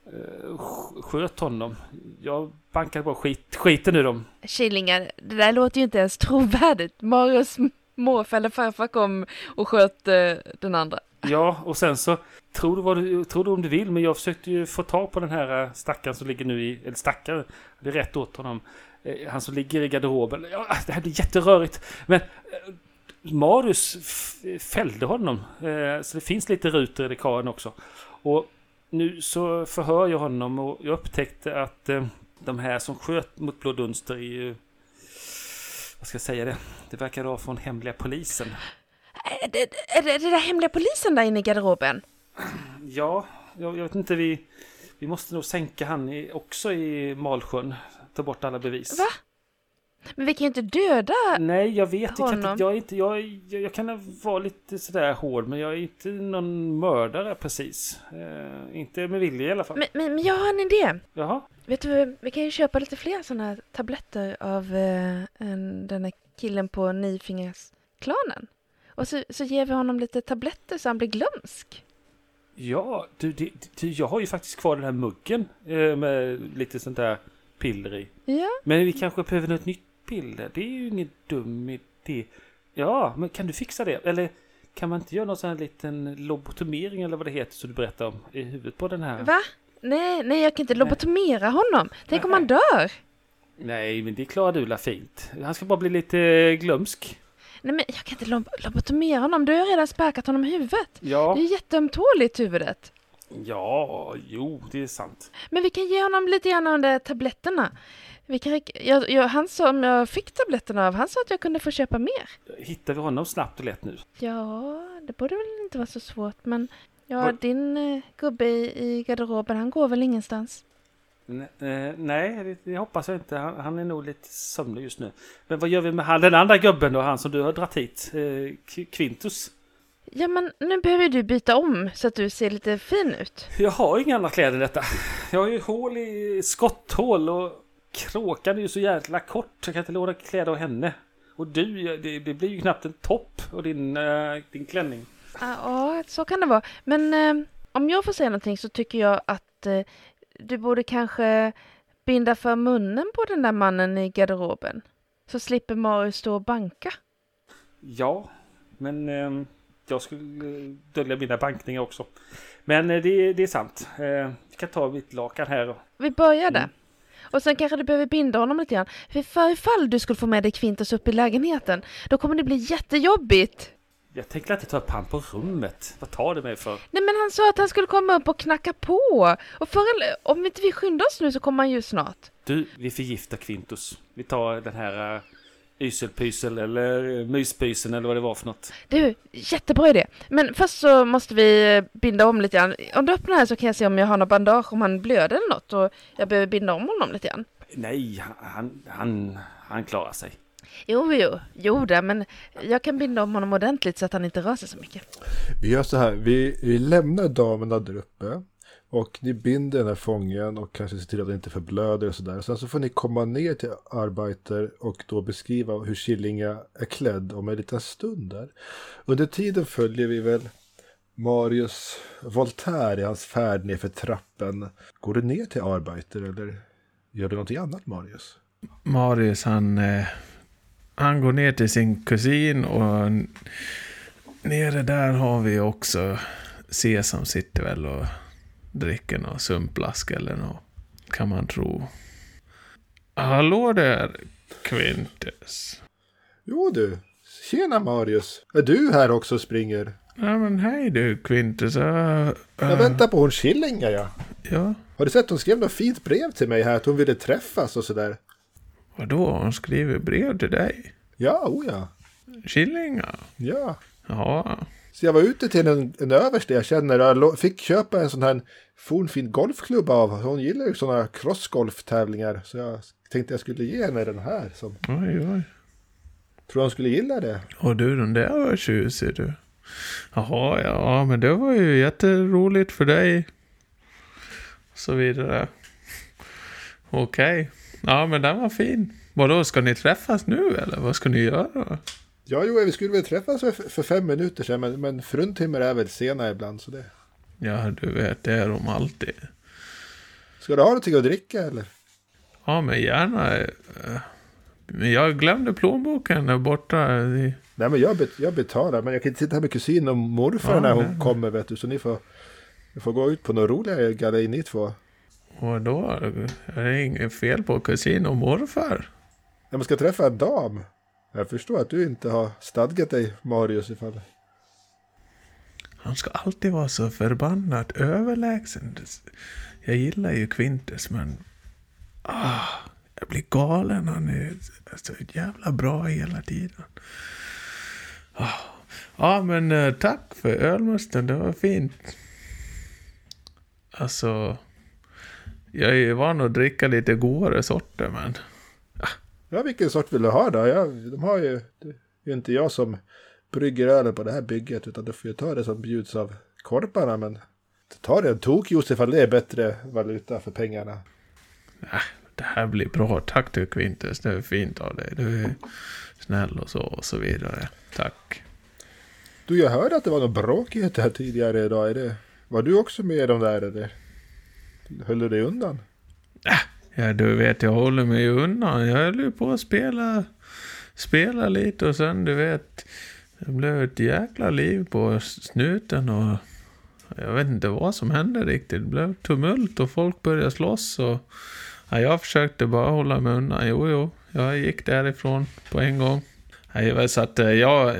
eh, sk- sköt honom. Jag bankade bara skit, skiten ur dem. Killingar, det där låter ju inte ens trovärdigt. Marius morfar eller farfar kom och sköt eh, den andra. Ja, och sen så tror du, vad du, tror du om du vill, men jag försökte ju få tag på den här eh, stackaren som ligger nu i, eller stackare, det är rätt åt honom. Eh, Han som ligger i garderoben. Ja, det här blir jätterörigt. Men Marius fällde honom. Eh, Så det finns lite rutor i dekaren också. Och nu så förhör jag honom och jag upptäckte att eh, de här som sköt mot Blå Dunster är ju... Vad ska jag säga det? Det verkar vara från hemliga polisen. Är det, är det, är det där hemliga polisen där inne i garderoben? Ja, jag, jag vet inte. Vi, vi måste nog sänka han i, också i Malsjön. Ta bort alla bevis. Va? Men vi kan ju inte döda... Nej, jag vet. Jag, kan inte, jag, är inte, jag, jag, jag kan vara lite sådär hård, men jag är inte någon mördare precis. Eh, inte med vilja i alla fall. Men, men, men jag har en idé. Jaha. Vet du, vi kan ju köpa lite fler sådana här tabletter av eh, en, den här killen på Nifingersklanen. Och så, så ger vi honom lite tabletter så han blir glömsk. Ja, du, det, du, jag har ju faktiskt kvar den här muggen eh, med lite sånt där piller i. Ja, Men vi kanske behöver något nytt piller. Det är ju ingen dum idé. Ja, men kan du fixa det? Eller kan man inte göra någon sån här liten lobotomering eller vad det heter som du berättade om i huvudet på den här? va? Nej, nej, jag kan inte lobotomera honom. Tänk om han dör. Nej, men det klarar du la fint. Han ska bara bli lite glömsk. Nej, men jag kan inte lob- lobotomera honom. Du har redan sparkat honom i huvudet. Ja. Det är jätteömtåligt huvudet. Ja, jo, det är sant. Men vi kan ge honom lite grann av de där tabletterna. Vi kan, räcka- jag, jag, han som jag fick tabletterna av, han sa att jag kunde få köpa mer. Hittar vi honom snabbt och lätt nu? Ja, det borde väl inte vara så svårt, men ja, Vad- din eh, gubbe i, i garderoben, han går väl ingenstans? Eh, nej, det, det hoppas jag inte. Han, han är nog lite sömnig just nu. Men vad gör vi med han, den andra gubben då? Han som du har dratt hit? Eh, Quintus? Ja, men nu behöver du byta om så att du ser lite fin ut. Jag har inga andra kläder än detta. Jag har ju hål i skotthål och kråkan är ju så jävla kort. Jag kan inte låna kläder av henne. Och du, det, det blir ju knappt en topp och din, eh, din klänning. Ah, Ja, så kan det vara. Men eh, om jag får säga någonting så tycker jag att eh, du borde kanske binda för munnen på den där mannen i garderoben. Så slipper Marius stå och banka. Ja, men eh, jag skulle dölja mina bankningar också. Men det, det är sant. Vi kan ta mitt lakan här. och- Vi börjar där. Mm. Och sen kanske du behöver binda honom lite grann. För för ifall du skulle få med dig Quintus upp i lägenheten, då kommer det bli jättejobbigt. Jag tänker inte ta upp han på rummet. Vad tar det mig för? Nej men han sa att han skulle komma upp och knacka på. Och eller, om inte vi skyndar oss nu så kommer han ju snart. Du, vi förgiftar Quintus. Vi tar den här uh, yselpysel eller uh, myspysen eller vad det var för något. Du, jättebra idé. Men först så måste vi eh, binda om lite grann. Om du öppnar här så kan jag se om jag har något bandage, om han blöder eller något. Och jag behöver binda om honom lite grann. Nej, han, han, han klarar sig. Jo, jo, jo det, men jag kan binda om honom ordentligt så att han inte rör sig så mycket. Vi gör så här, vi, vi lämnar damerna där uppe. Och ni binder den här fången och kanske ser till att den inte förblöder och sådär. Sen så får ni komma ner till Arbeiter och då beskriva hur Killinga är klädd om en liten stund där. Under tiden följer vi väl Marius Voltaire i hans färd ner för trappen. Går du ner till Arbeiter eller gör du någonting annat Marius? Marius han, eh, han går ner till sin kusin och nere där har vi också Sesam sitter väl och dricker någon sumpblask eller något. Kan man tro. Hallå där, Quintus. Jo du, tjena Marius. Är du här också och springer? Ja men hej du Quintus. Uh, Jag väntar på hon Killinga ja. Ja, Har du sett hon skrev något fint brev till mig här att hon ville träffas och sådär? vadå? Hon skriver brev till dig? Ja, o ja. Killinga? Ja. Ja. Så jag var ute till en, en överste jag känner och lo- fick köpa en sån här fornfin golfklubba av. Hon gillar ju sådana crossgolftävlingar. Så jag tänkte jag skulle ge henne den här. Som, Oj, oj. tror hon skulle gilla det? Och du, den där var tjusig du. Jaha, ja, men det var ju jätteroligt för dig. Så vidare. Okej. Ja, men den var fin. Vadå, ska ni träffas nu eller vad ska ni göra? Ja, jo, vi skulle väl träffas för, för fem minuter sedan, men, men fruntimmer är väl sena ibland, så det... Ja, du vet, det är de alltid. Ska du ha någonting att dricka eller? Ja, men gärna. eh, Men jag glömde plånboken där borta. Nej, men jag, bet, jag betalar, men jag kan inte sitta här med kusin och morfar Ja, när hon nej, kommer, vet du, så ni får... Ni får gå ut på några roliga galej ni två. Och då är det inget fel på kusin och morfar. När man ska träffa en dam. Jag förstår att du inte har stadgat dig, Marius, ifall... Han ska alltid vara så förbannat överlägsen. Jag gillar ju Quintus, men... Ah, jag blir galen. Han är så jävla bra hela tiden. Ah. ah, men eh, tack för ölmusten. Det var fint. Alltså... Jag är ju van att dricka lite godare sorter, men... Ja, vilken sort vill du ha då? Ja, de har ju... Det är ju inte jag som brygger ölen på det här bygget, utan du får ju ta det som bjuds av korparna, men... Ta det en tokjuice ifall det är bättre valuta för pengarna. Det här blir bra. Tack du Quintus. Det är fint av dig. Du är snäll och så och så vidare. Tack. Du, jag hörde att det var något bråkigheter här tidigare idag. Är det... Var du också med i de där, eller? Höll du dig undan? Ja, du vet, jag håller mig ju undan. Jag höll ju på att spela, spela lite och sen, du vet, det blev ett jäkla liv på snuten och jag vet inte vad som hände riktigt. Det blev tumult och folk började slåss och ja, jag försökte bara hålla mig undan. Jo, jo, jag gick därifrån på en gång. Så att jag,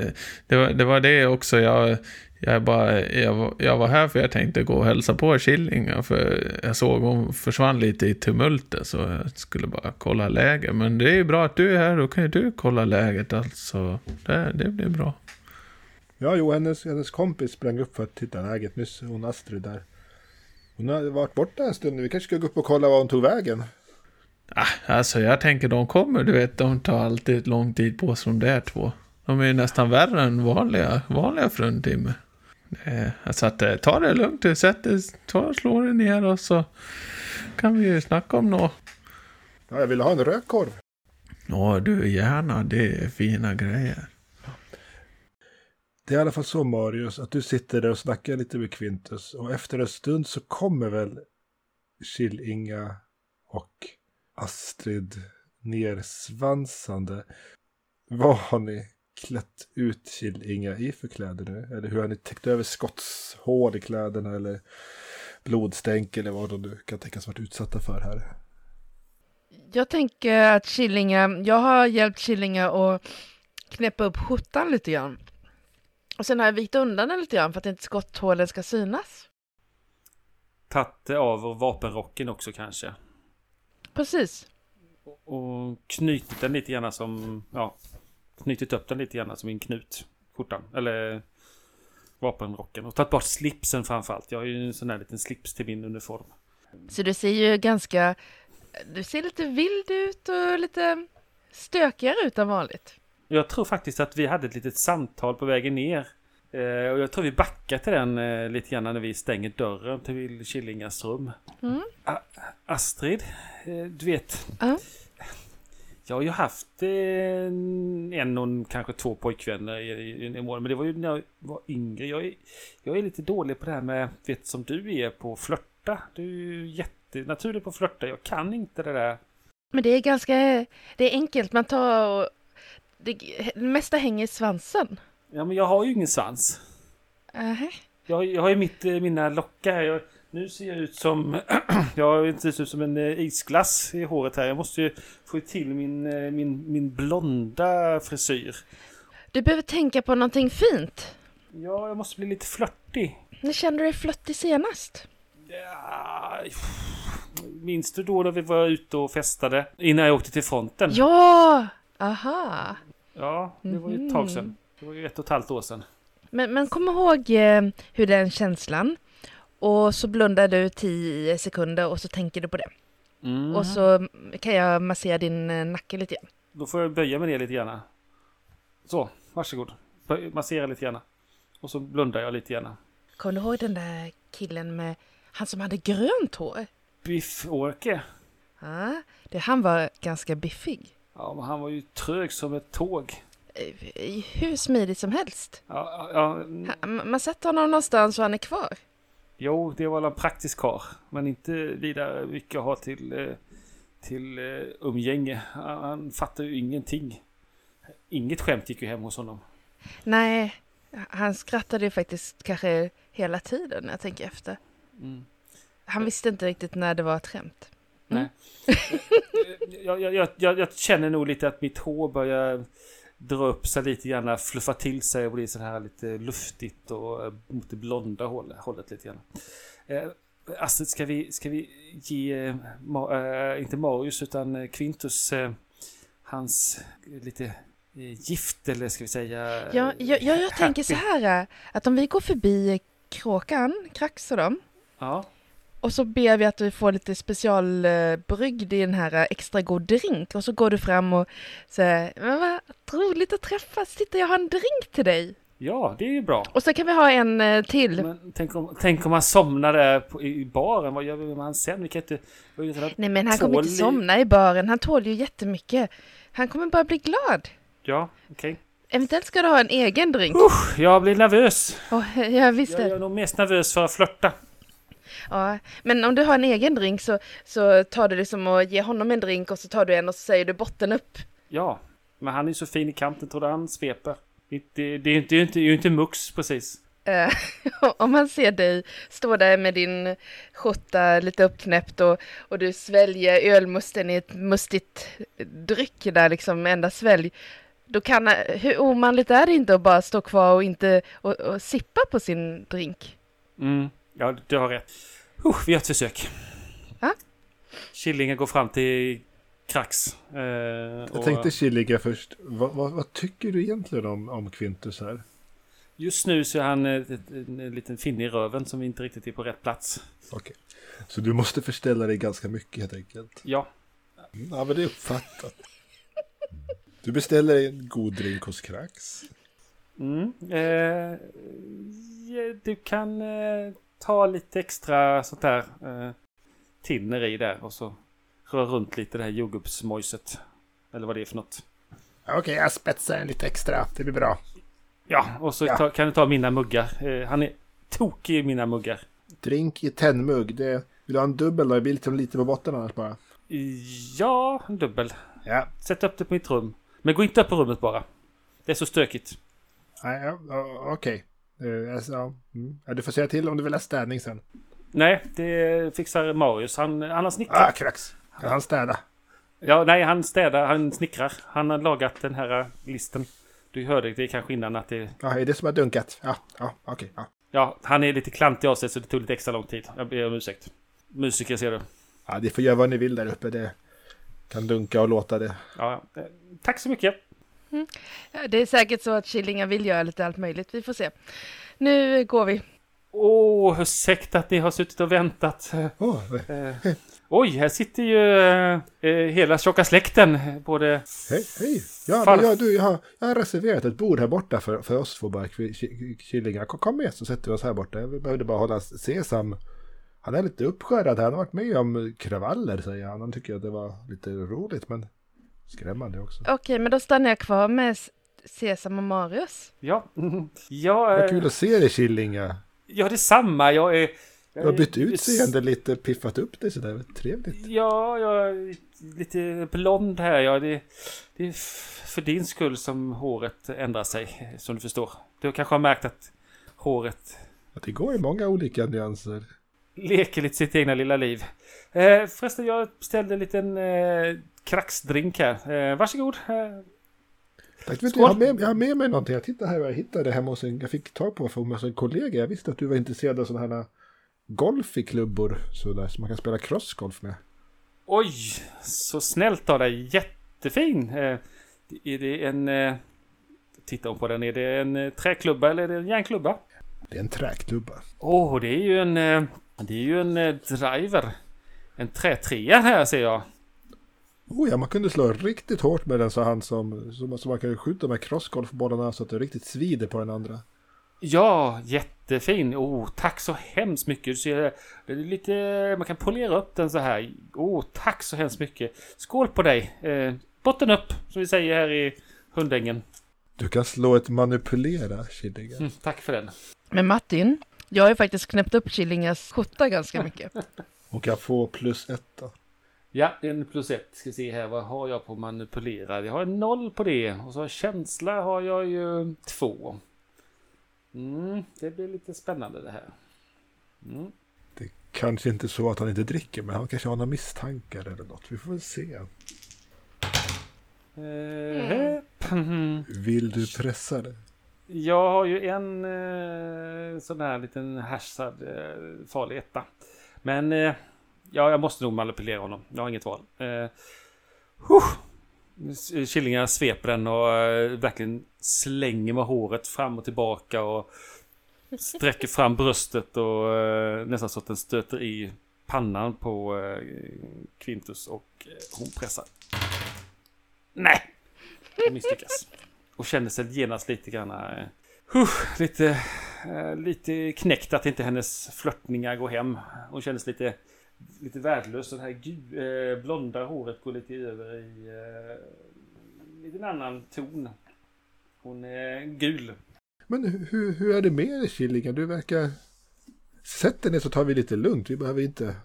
det var, det var det också jag, jag, bara, jag, var- jag var här för jag tänkte gå och hälsa på Killinga för jag såg hon försvann lite i tumultet så jag skulle bara kolla läget. Men det är ju bra att du är här, då kan ju du kolla läget alltså. Det, det blir bra. Ja, jo, hennes, hennes kompis sprang upp för att titta läget nyss. Hon Astrid där. Hon har varit borta en stund. Vi kanske ska gå upp och kolla var hon tog vägen. Ah, alltså jag tänker de kommer, du vet, de tar alltid lång tid på sig de där två. De är ju nästan värre än vanliga, vanliga fruntimmer. Eh, Så att eh, ta det lugnt, du sätter, ta, slå dig ner och så kan vi ju snacka om något. Ja, jag ville ha en rökkorv. Ja du, gärna, det är fina grejer. Det är i alla fall så Marius att du sitter där och snackar lite med Quintus och efter en stund så kommer väl Kill-Inga och Astrid nersvansande. Vad har ni klätt ut Kill-Inga i för kläder nu? Eller hur har ni täckt över skottshål i kläderna eller blodstänk eller vad de nu kan tänkas varit utsatta för här? Jag tänker att Killinga, jag har hjälpt Killinga att knäppa upp skjortan lite grann. Och sen har jag vikt undan den lite grann för att inte skotthålen ska synas. Tagit av vapenrocken också kanske. Precis. Och knutit den lite grann som, ja, knutit upp den lite grann som en knut. Skjortan, eller vapenrocken. Och tagit bort slipsen framförallt. Jag har ju en sån här liten slips till min uniform. Så du ser ju ganska, du ser lite vild ut och lite stökigare ut än vanligt. Jag tror faktiskt att vi hade ett litet samtal på vägen ner. Eh, och jag tror vi backar till den eh, lite grann när vi stänger dörren till Killingas rum. Mm. Astrid, eh, du vet. Ja. Jag har ju haft eh, en och kanske två pojkvänner i, i, i månad. Men det var ju när jag var yngre. Jag är, jag är lite dålig på det här med, vet som du är på flörta. Du är ju jättenaturlig på att flörta. Jag kan inte det där. Men det är ganska, det är enkelt, man tar och det, det mesta hänger i svansen. Ja men jag har ju ingen svans. Nähä. Jag, jag har ju mitt, eh, mina lockar. Jag, nu ser jag ut som... jag inte ser ut som en eh, isglass i håret här. Jag måste ju få till min, eh, min, min blonda frisyr. Du behöver tänka på någonting fint. Ja, jag måste bli lite flörtig. När kände du dig flörtig senast? Ja, minns du då när vi var ute och festade? Innan jag åkte till fronten? Ja! Aha. Ja, det var ju ett tag sedan. Det var ju ett och ett halvt år sedan. Men, men kom ihåg eh, hur den känslan. Och så blundar du 10 sekunder och så tänker du på det. Mm. Och så kan jag massera din eh, nacke lite grann. Då får jag böja mig ner lite grann. Så, varsågod. Massera lite grann. Och så blundar jag lite grann. Kommer du ihåg den där killen med han som hade grönt hår? Biff-Åke. Ja, det, han var ganska biffig. Ja, men han var ju trög som ett tåg. Eh, Hur smidigt som helst. Ja, ja, Man sätter honom någonstans och han är kvar. Jo, det var en praktisk karl. Men inte vidare mycket att ha till, eh, till eh, umgänge. Han, fattar ju ingenting. Inget skämt gick ju hem hos honom. Nej, han skrattade ju faktiskt kanske hela tiden när jag tänker efter. Mm. Han visste inte riktigt när det var ett skämt. Nej. jag, jag, jag, jag, jag känner nog lite att mitt hår börjar dra upp sig lite grann, fluffa till sig och bli så här lite luftigt och eh, mot det blonda hållet, hållet lite grann. Eh, Astrid, ska vi, ska vi ge, eh, inte Marius utan Quintus, eh, hans lite gift eller ska vi säga? Ja, jag, jag, jag tänker så här äh, att om vi går förbi Kråkan, Krax och dem Ja, och så ber vi att du får lite specialbryggd i den här äh, extra god drink och så går du fram och säger men vad roligt att träffas, titta jag har en drink till dig. ja, det är ju bra. Och så kan vi ha en äh, till. Men tänk om, tänk om han somnar där på, i baren, vad gör vi med han sen? Vi kan inte... vi sådana- Nej men han kommer inte somna i baren, han tål ju jättemycket. Han kommer bara bli glad. Ja, okej. Eventuellt ska du ha en egen drink. Usch, jag blir nervös. Oh, ja, visst Jag är nog mest nervös för att flörta. Ja, men om du har en egen drink så, så tar du det som att ge honom en drink och så tar du en och så säger du botten upp. Ja, men han är ju så fin i kanten, tror du han sveper? Det, det, det är ju inte, inte, inte mux precis. Eh, om man ser dig stå där med din skjorta lite uppknäppt och, och du sväljer ölmusten i ett mustigt dryck där liksom, enda svälj. Då kan, hur omanligt är det inte att bara stå kvar och inte och, och sippa på sin drink? Mm, ja, du har rätt. Uh, vi gör ett försök. Ja. Killingen går fram till Krax. Eh, Jag tänkte Killiga först. Vad, vad, vad tycker du egentligen om, om Quintus här? Just nu så är han eh, ett, ett, en liten finne i röven som inte riktigt är på rätt plats. Okej. Så du måste förställa dig ganska mycket helt enkelt. Ja, Mm, Ja, men det är uppfattat. Du beställer en god drink hos Krax. Mm. Eh, du kan eh, ta lite extra sånt där eh, tinner i där och så rör runt lite det här jordgubbsmojset. Eller vad det är för något. Okej, jag spetsar en lite extra. Det blir bra. Ja, och så Ja. Ta, kan du ta mina muggar. Eh, han är tokig i mina muggar. Drink i tennmugg. Det, vill du ha en dubbel då? Det blir lite, lite på botten annars bara. Ja, en dubbel. Ja. Sätt upp det på mitt rum. Men gå inte upp på rummet bara. Det är så stökigt. Nej, okej. Alltså, ja, mm. ja, du får säga till om du vill ha städning sen. Nej, det fixar Marius. Han, han har snickrat. Ah, Krax. Kan han städa? Ja, nej, han städar, han snickrar. Han har lagat den här listen. Du hörde det kanske innan att det... Ja, är det som har dunkat? Ja, ja okej. ja. Ja, han är lite klantig av sig så det tog lite extra lång tid. Jag ber om ursäkt. Musiker ser du. ja, ni får göra vad ni vill där uppe. Det kan dunka och låta det. Ja, tack så mycket. Ja, Det är säkert så att Killingar vill göra lite allt möjligt, vi får se. Nu går vi. Åh, ursäkta att ni har suttit och väntat. Oh, Eh, oj, här sitter ju eh, eh, hela tjocka släkten. Både... hej, hej. Ja, Farf- men jag, du, jag, har, jag har reserverat ett bord här borta för, för oss två bara ki- ki- killingar. Kom, med så sätter vi oss här borta. Jag behövde bara hålla Sesam. Han är lite uppskärrad. Han har varit med om kravaller säger han. Han tycker att det var lite roligt men skrämmande också. Okej, men då stannar jag kvar med Sesam och Marius. Ja, ja, Vad eh, kul att se dig Killinga. ja detsamma. Jag är... Du har bytt utseende lite, piffat upp dig sådär. Trevligt. Ja, jag är lite blond här. Ja, det, det är för din skull som håret ändrar sig, som du förstår. Du kanske har märkt att håret Att det går i många olika nyanser. leker lite sitt egna lilla liv. Eh, förresten, jag beställde en liten eh, kraxdrink här. Eh, varsågod. Eh, Tack, vet du, jag, har med, jag har med mig någonting. Jag tittar här vad jag hittade hemma hos en, jag fick tag på från en kollega. Jag visste att du var intresserad av sådana här golf i klubbor. Så där, som man kan spela crossgolf med. oj, så snällt av dig. Jättefin. Eh, är det en... Eh, titta på den. Är det en eh, träklubba eller är det en järnklubba? Det är en träklubba. Åh, det är ju en... eh, Det är ju en driver. En trätrea här ser jag. Oh ja, man kunde slå riktigt hårt med den så han som, så, så man kan skjuta med crossgolfbollarna så att det riktigt svider på den andra. Ja, jättefin. Oh, tack så hemskt mycket. Du ser, det är lite, man kan polera upp den så här. Oh, tack så hemskt mycket. Skål på dig. Eh, botten upp, som vi säger här i hundängen. Du kan slå ett manipulera, Killinga. Mm, tack för den. Men Martin, jag har ju faktiskt knäppt upp Killingas skjorta ganska mycket. Och kan få plus ett då. Ja, en plus ett. Ska se här, vad har jag på manipulera? Jag har en noll på det. Och så känsla har jag ju två. Mm, det blir lite spännande det här. Mm. Kanske inte så att han inte dricker, men han kanske har några misstankar eller något. Vi får väl se. Eh, mm. Vill du pressa det? Jag har ju en eh, sån här liten hashad eh, farlig etta. Men eh, ja, jag måste nog manipulera honom. Jag har inget val. Eh, huh. Killingarna sveper den och eh, verkligen slänger med håret fram och tillbaka och sträcker fram bröstet och eh, nästan så att den stöter i pannan på eh, Quintus och eh, hon pressar. Nej! Hon misslyckas. Och känner sig genast lite grann... Eh, lite, eh, lite knäckt att inte hennes flörtningar går hem. Hon känner sig lite, lite värdelös. Det här gu, eh, blonda håret går lite över i eh, en annan ton. Hon är gul. Men hur, hur är det med dig Killinga? Du verkar... Sätt dig ner så tar vi lite lugnt. Vi behöver inte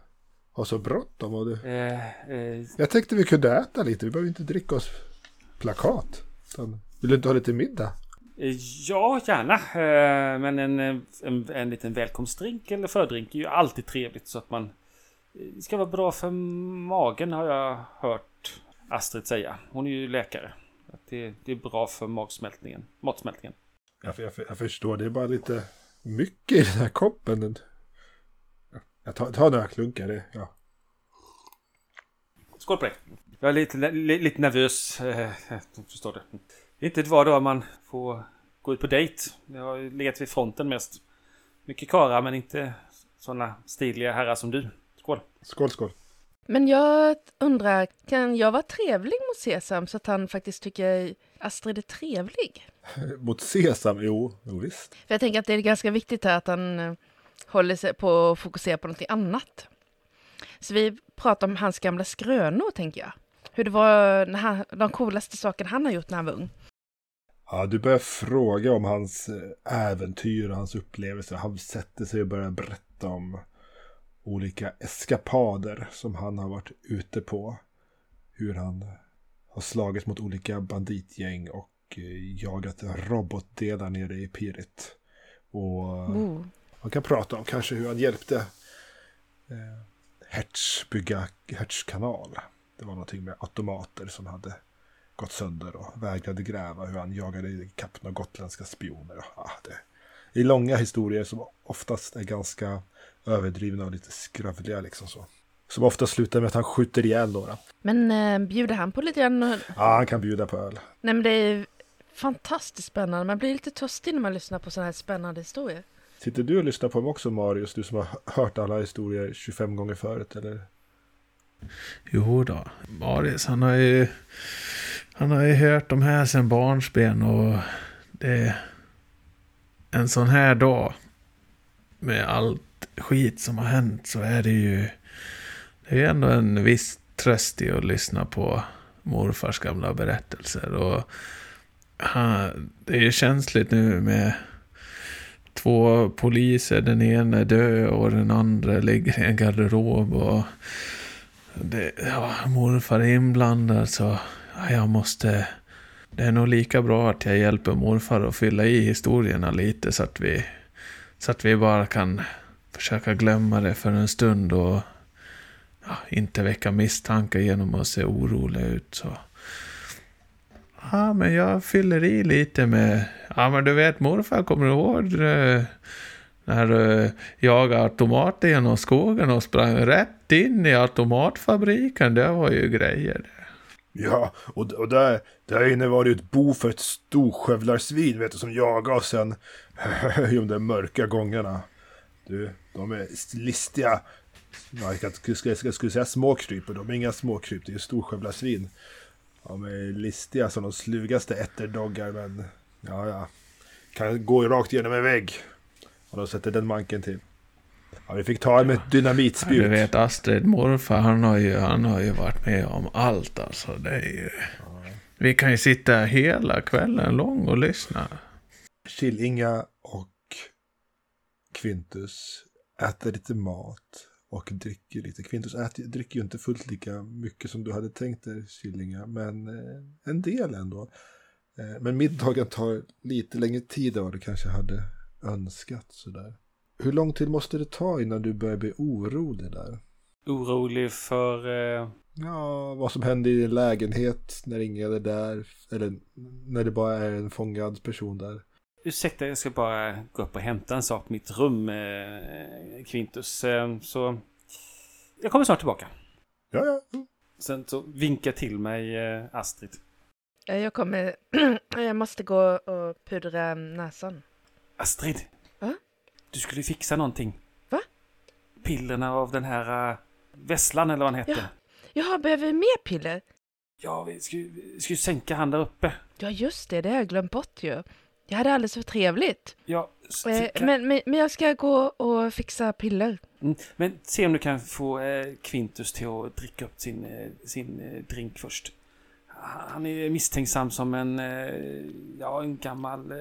ha så bråttom. Och det... Eh, eh, Jag tänkte vi kunde äta lite. Vi behöver inte dricka oss plakat. Utan, vill du inte ha lite middag? Eh, Ja, gärna. Eh, Men en, en, en liten välkomstdrink eller fördrink är ju alltid trevligt så att man... Det ska vara bra för magen har jag hört Astrid säga. Hon är ju läkare. Att det, det är bra för magsmältningen, matsmältningen. Jag, jag, jag förstår, det är bara lite mycket i den här koppen. Jag tar, tar några klunkar. Det, ja. Skål på dig! Jag är lite, li, lite nervös. eh, förstår det. Det är inte var dag man får gå ut på dejt. Jag har legat vid fronten mest. Mycket karlar men inte sådana stiliga herrar som du. Skål! Skål, skål. Men jag undrar, kan jag vara trevlig mot Sesam så att han faktiskt tycker Astrid är trevlig? Mot sesam, jo, jo visst. För jag tänker att det är ganska viktigt här att han eh, håller sig på att fokusera på något annat. Så vi pratar om hans gamla skrönor, tänker jag. Hur det var när han, de coolaste sakerna han har gjort när han var ung. Ja, du börjar fråga om hans eh, äventyr och hans upplevelser. Han sätter sig och börjar berätta om olika eskapader som han har varit ute på. Hur han har slagits mot olika banditgäng och eh, jagat robotdelar nere i Pirit. Och Oh. man kan prata om kanske hur han hjälpte eh, Hertz bygga Hertz kanal. Det var någonting med automater som hade gått sönder och vägrade gräva. Hur han jagade ikapp några gotländska spioner. Och, ah, det är långa historier som oftast är ganska överdrivna och lite skravliga liksom så. Som ofta slutar med att han skjuter ihjäl några. Men eh, bjuder han på lite grann? Nej, Ja, han kan bjuda på öl. men det är fantastiskt spännande. Man blir lite törstig när man lyssnar på sådana här spännande historier. Sitter du och lyssnar på dem också Marius? Du som har hört alla historier 25 gånger förut eller? Jo då, Marius han har ju... Han har ju hört de här sedan barnsben och det... En sån här dag med allt skit som har hänt så är det ju... Det är ändå en viss tröst i att lyssna på morfars gamla berättelser och... Han, det är ju känsligt nu med två poliser. Den ena är död och den andra ligger i en garderob och... Det, ja, morfar är inblandad så jag måste... Det är nog lika bra att jag hjälper morfar att fylla i historierna lite så att vi... Så att vi bara kan försöka glömma det för en stund och ja, inte väcka misstankar genom att se oroliga ut. Så. Ja, men jag fyller i lite med... Ja, men du vet morfar, kommer du ihåg eh, när du jagade automater genom skogen och sprang rätt in i automatfabriken? Det var ju grejer. det. Ja, och, och där, där inne var det ett bo för ett storskövlarsvin vet du, som jagade oss sen i de där mörka gångarna. Du, de är listiga. Jag skulle, skulle, skulle, skulle säga småkryp, och de är inga småkryp, det är storskövlarsvin. De är listiga som de slugaste ätterdoggar, men ja, ja. Kan gå rakt igenom en vägg. Och då sätter den manken till. Ja, vi fick ta med ett Ja, du dynamitspjut. vet Astrid, morfar han har, ju, han har ju varit med om allt alltså. Det är ju... Vi kan ju sitta hela kvällen lång och lyssna. Killinga och Quintus äter lite mat och dricker lite. Quintus äter, dricker ju inte fullt lika mycket som du hade tänkt dig, Killinga, men eh, en del ändå. Eh, men middagen tar lite längre tid än vad du kanske hade önskat. Sådär. Hur lång tid måste det ta innan du börjar bli orolig där? Orolig för... Eh, Ja, vad som händer i din lägenhet när ingen är där. Eller när det bara är en fångad person där. ursäkta, jag ska bara gå upp och hämta en sak i mitt rum, eh, Quintus. Eh, så... Jag kommer snart tillbaka. Ja, ja. Sen så vinka till mig eh, Astrid. Eh, Jag kommer... jag måste gå och pudra näsan. Astrid! Du skulle fixa någonting. Va? Pillerna av den här uh, Vesslan eller vad han heter. Ja. Jaha, behöver vi mer piller? Ja, vi ska vi ju sänka han där uppe. Ja, just det. Det har jag glömt bort ju. Jag hade alldeles för trevligt. Ja, Eh, men, men, men jag ska gå och fixa piller. mm, men se om du kan få eh, Quintus till att dricka upp sin, eh, sin eh, drink först. Han är misstänksam som en, eh, ja, en gammal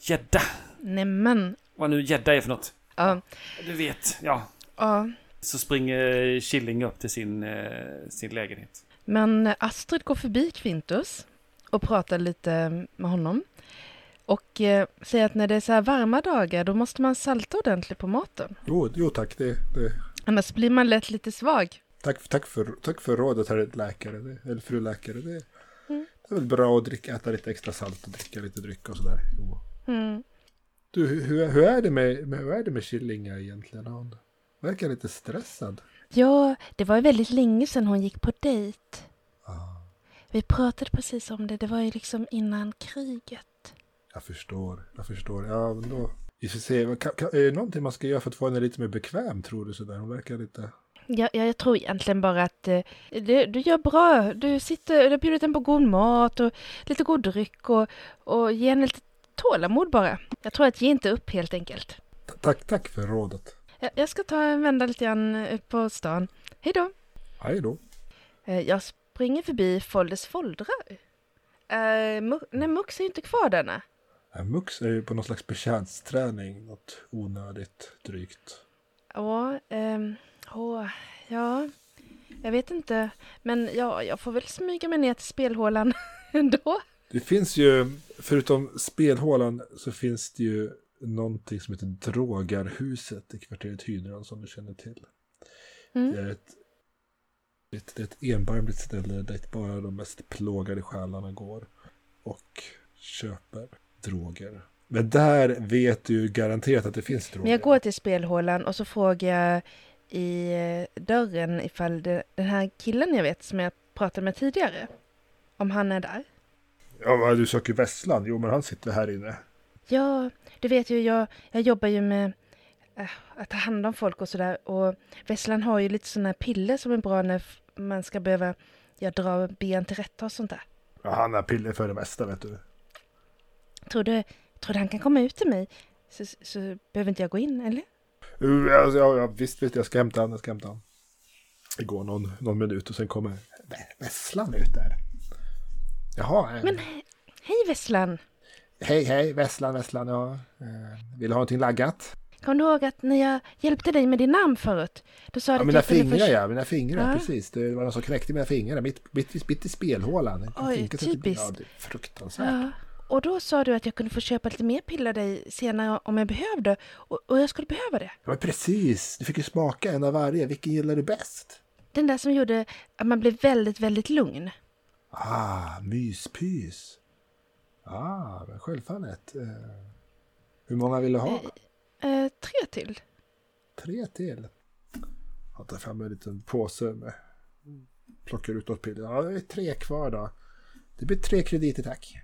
gädda. Nämen. Vad nu gädda är för något. Ja, Du vet, ja. ja. Så springer Killing upp till sin, eh, sin lägenhet. Men Astrid går förbi Quintus och pratar lite med honom. Och eh, säger att när det är så här varma dagar då måste man salta ordentligt på maten. Jo, jo tack. Det, det. Annars blir man lätt lite svag. Tack, tack, för, tack för rådet, herr läkare. Det, eller fru läkare. Det, Mm. det är väl bra att dricka, äta lite extra salt och dricka lite dryck och sådär. Jo. Mm. Du, hur, hur, är det med, hur är det med Killinga egentligen? Han verkar lite stressad. Ja, det var ju väldigt länge sedan hon gick på dejt. Ah, Vi pratade precis om det, det var ju liksom innan kriget. jag förstår, jag förstår. Ja, men då. Vi får se. Kan, kan, är det någonting man ska göra för att få henne lite mer bekväm, tror du? Sådär? Hon verkar lite... Ja, ja, jag tror egentligen bara att eh, du, du gör bra. Du sitter, du har bjudit henne på god mat och lite god dryck och, och ge henne lite tålamod bara. Jag tror att ge inte upp helt enkelt. Ta- Tack, tack för rådet. Jag, jag ska ta en vända lite grann ut på stan. Hej då! Hej då. Eh, jag springer förbi Folders foldrar. Eh, Mu- nej, Mux är ju inte kvar nej. Ja, Mux är ju på någon slags betjäntsträning. Något onödigt drygt. Ja, ehm, åh, ja, jag vet inte. Men ja, jag får väl smyga mig ner till spelhålan ändå. Det finns ju, förutom spelhålan, så finns det ju någonting som heter Drogarhuset i kvarteret Hydran som du känner till. Mm. Det är ett, ett, ett enbarmligt ställe där bara de mest plågade själarna går och köper droger. Men där vet du garanterat att det finns droger. Men jag går till spelhålan och så frågar jag i dörren ifall det, den här killen jag vet som jag pratade med tidigare, om han är där. Ja, du söker Vesslan? Jo, men han sitter här inne. Ja, du vet ju, jag, jag jobbar ju med eh, att ta hand om folk och sådär. Och Vesslan har ju lite sådana här piller som är bra när man ska behöva ja, dra ben till rätta och sånt där. Ja, han har piller för det mesta, vet du. Tror du, tror du han kan komma ut till mig? Så, så behöver inte jag gå in, eller? Uh, Ja, ja, ja, visst, visst, jag ska hämta han, jag ska hämta han. Det går någon, någon minut och sen kommer Vesslan ut där. Jaha, eh, Men he- hej Vesslan! hej, hej, Vesslan, Vesslan, ja. Eh, vill du ha någonting laggat? Kommer du ihåg att när jag hjälpte dig med din namn förut? Då sa Ja, mina fingrar, förs- ja, mina fingrar, Ja. precis. Det var någon som knäckte mina fingrar, mitt, mitt, mitt i spelhålan. Oj, det- typiskt. Ja, det är fruktansvärt. Ja, och då sa du att jag kunde få köpa lite mer piller av dig senare om jag behövde. Och, och jag skulle behöva det. Ja, precis, du fick ju smaka en av varje. Vilken gillar du bäst? Den där som gjorde att man blev väldigt, väldigt lugn. Ah, myspys. Ah, självfallet. Eh, hur många vill du ha? Eh, tre till. Tre till. Jag tar fram en liten påse med plockar ut något piller. Ja, det är tre kvar då. Det blir tre krediter tack.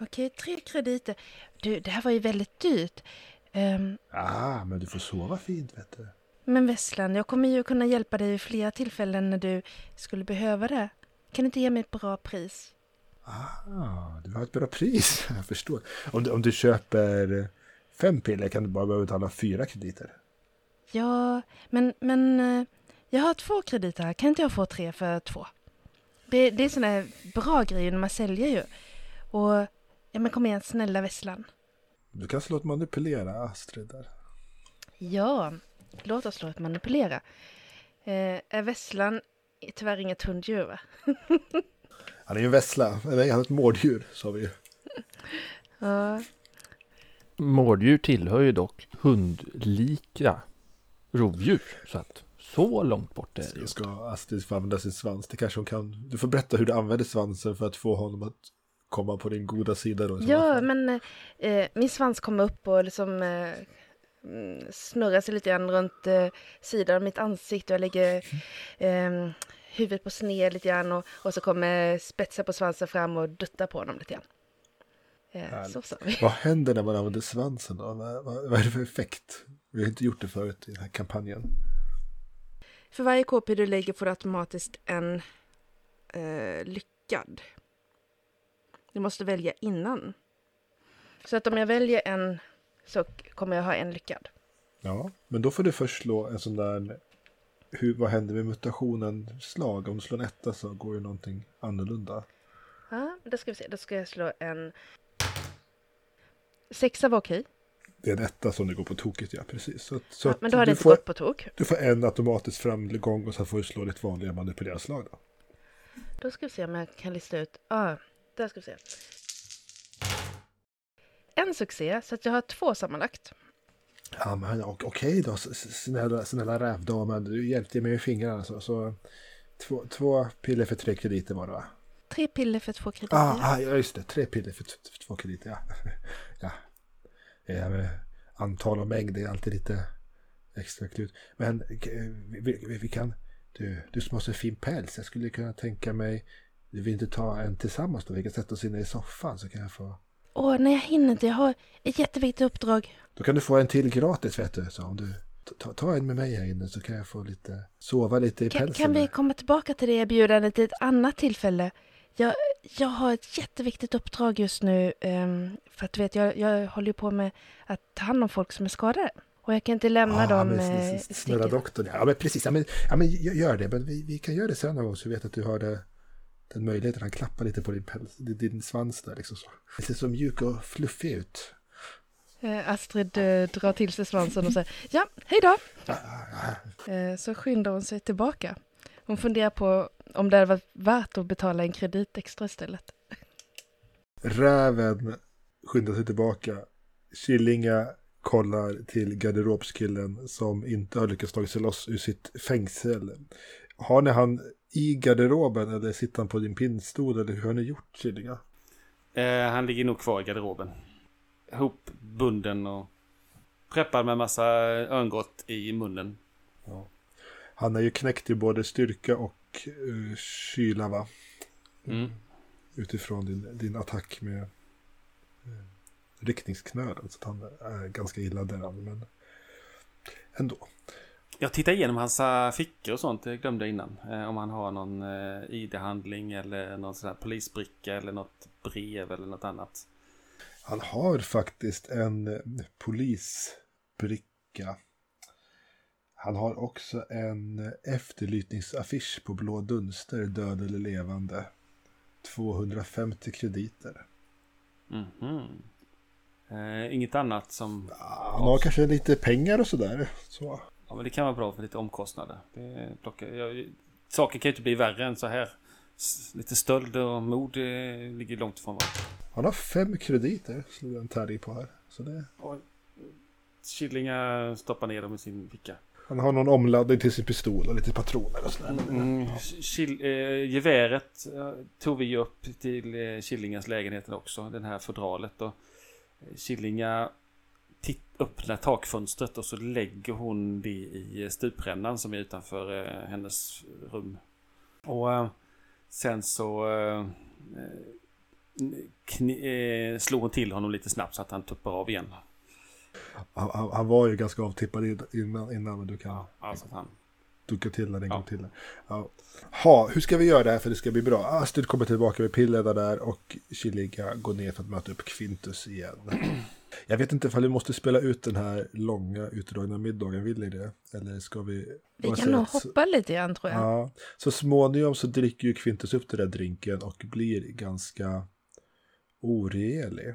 Okej, tre krediter. Du, det här var ju väldigt dyrt. Ehm, Ah, men du får sova fint vet du. men Vesslan, jag kommer ju kunna hjälpa dig vid flera tillfällen när du skulle behöva det. Kan du inte ge mig ett bra pris? Ah, du har ett bra pris. Jag förstår. Om du, om du köper fem piller kan du bara behöva betala fyra krediter. Ja, men, men eh, jag har två krediter här. Kan inte jag få tre för två? Det, det är här bra grejer när man säljer ju. Och, ja men kom igen, snälla Vesslan. Du kan slå ett manipulera Astrid där. Ja, låt oss slå ett manipulera. Eh, är Vesslan tyvärr inget hunddjur va? Han är ju en vessla, eller han är ett mårddjur sa vi ju. Ja, Mårddjur tillhör ju dock hundlika rovdjur. Så att så långt bort är det ju. Ska Astrid få använda sin svans. Det kanske hon kan. Du får berätta hur du använder svansen för att få honom att komma på din goda sida då. ja men eh, min svans kommer upp och liksom eh, snurrar sig lite grann runt eh, sidan av mitt ansikte och jag lägger eh, huvudet på sned lite grann och, och så kommer spetsen på svansen fram och duttar på honom lite grann. Eh, så sa vi. Vad händer när man använder svansen då? Vad, vad, vad är det för effekt? Vi har inte gjort det förut i den här kampanjen. För varje KP du lägger får du automatiskt en eh, lyckad. Du måste välja innan. Så att om jag väljer en så kommer jag ha en lyckad. Ja, men då får du först slå en sån där hur, vad händer med mutationen slag? Om du slår en etta så går ju någonting annorlunda. Ja, då ska vi se. Då ska jag slå en... Sexa var okej. Det är en etta som det går på tokigt, ja precis. Så, så Ja, men då har det inte får, gått på tok. du får en automatisk framgång och sen får du slå ditt vanliga manipulera-slag då. Då ska vi se om jag kan lista ut. Ja, där ska vi se. En succé, så att jag har två sammanlagt. Ja, men ok- okej då, s- s- snälla, snälla rävdamen, du hjälpte mig med fingrarna. Så, så två, två piller för tre krediter var det va? Tre piller för två krediter. Ah, ah, ja, just det, tre piller för, för två krediter, ja. ja. med antal och mängd är alltid lite extra klut. Men eh, vi, vi, vi kan, du, du som har så fin päls, jag skulle kunna tänka mig, du vill inte ta en tillsammans då? Vi kan sätta oss inne i soffan så kan jag få Åh, nej jag hinner inte. Jag har ett jätteviktigt uppdrag. Då kan du få en till gratis vet du. Så om du ta, ta en med mig här inne så kan jag få lite, sova lite i Kan, pälsen. kan vi komma tillbaka till det erbjudandet i ett annat tillfälle? Jag, jag har ett jätteviktigt uppdrag just nu. ehm, för att du vet, jag, jag håller ju på med att ta hand om folk som är skadade. Och jag kan inte lämna Ja, dem men, eh, Snälla doktorn, ja men precis. Ja men, ja, men gö- gör det. Men vi, vi kan göra det sen någon gång så vi vet att du har det, den möjligheten. Han klappar lite på din, päls, din, svans där liksom. Så. Det ser så mjuk och fluffig ut. Eh, Astrid eh, drar till sig svansen och säger ja, hej då. Eh, så skyndar hon sig tillbaka. Hon funderar på om det hade varit värt att betala en kredit extra istället. Räven skyndar sig tillbaka. Killinga kollar till garderobskillen som inte har lyckats ta sig loss ur sitt fängsel. Har ni han i garderoben eller sitter han på din pinnstol eller hur har ni gjort Killinga? Eh, han ligger nog kvar i garderoben. Hopbunden och preppad med massa örngott i munnen. Han är ju knäckt i både styrka och uh, kyla va? Mm. Utifrån din, din attack med uh, riktningsknölen. Så han är ganska illa däran men ändå. Jag tittar igenom hans eh, fickor och sånt, det glömde jag innan. Eh, om han har någon eh, ID-handling eller någon sån här polisbricka eller något brev eller något annat. Han har faktiskt en eh, polisbricka. Han har också en eh, efterlysningsaffisch på Blå Dunster, död eller levande. 250 krediter. Mhm. Eh, inget annat som... Han har kanske lite pengar och sådär. Så. Ja, men det kan vara bra för lite omkostnader. Det plockar, jag, saker kan ju inte bli värre än så här. S- Lite stöld och mord eh, ligger långt ifrån varandra. Han har fem krediter, slog en tärning på här. Så det, Och Killinga stoppar ner dem i sin ficka. han har någon omladdning till sin pistol och lite patroner och sådär. Mm, Kil, eh, geväret eh, tog vi upp till eh, Killingas lägenheten också, den här fodralet. Och eh, Killinga titt, öppnar takfönstret och så lägger hon det i eh, stuprännan som är utanför eh, hennes rum. Och eh, sen så eh, kni, eh, slår hon till honom lite snabbt så att han tuppar av igen. Han, han, han var ju ganska avtippad innan, innan men du kan Alltså att han ducka till den en Ja. gång till. Ja. Ha, hur ska vi göra det här för att det ska bli bra? Astrid kommer tillbaka med pillerna där och Killiga går ner för att möta upp Quintus igen. Jag vet inte ifall vi måste spela ut den här långa utdragna middagen, vill ni det? Eller ska vi... Vi kan nog hoppa lite grann tror jag. Ja, så småningom så dricker ju Quintus upp den där drinken och blir ganska oregelig.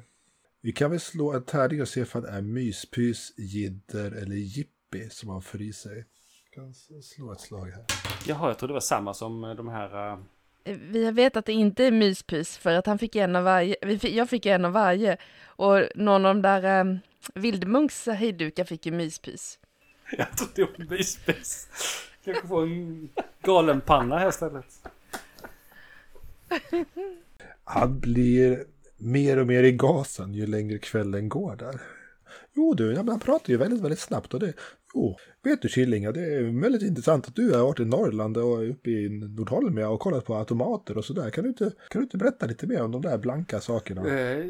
Vi kan väl slå en tärning och se ifall det är myspys, jidder eller jippi som han får i sig. Vi kan slå ett slag här. Jaha, jag tror det var samma som eh, de här... Vi vet att det inte är myspys för att han fick en av varje. Jag fick en av varje. Och någon av de där um, Vildmunks hejdukar fick ju myspys. Jag trodde det var myspys. Kanske få en galen panna här istället. Han blir mer och mer i gasen ju längre kvällen går där. Jo du, ja, men han pratar ju väldigt, väldigt snabbt och det... Jo, vet du Killinga, det är väldigt intressant att du har varit i Norrland och uppe i Nordholmia och kollat på automater och sådär. Kan du inte, kan du inte berätta lite mer om de där blanka sakerna? Eh,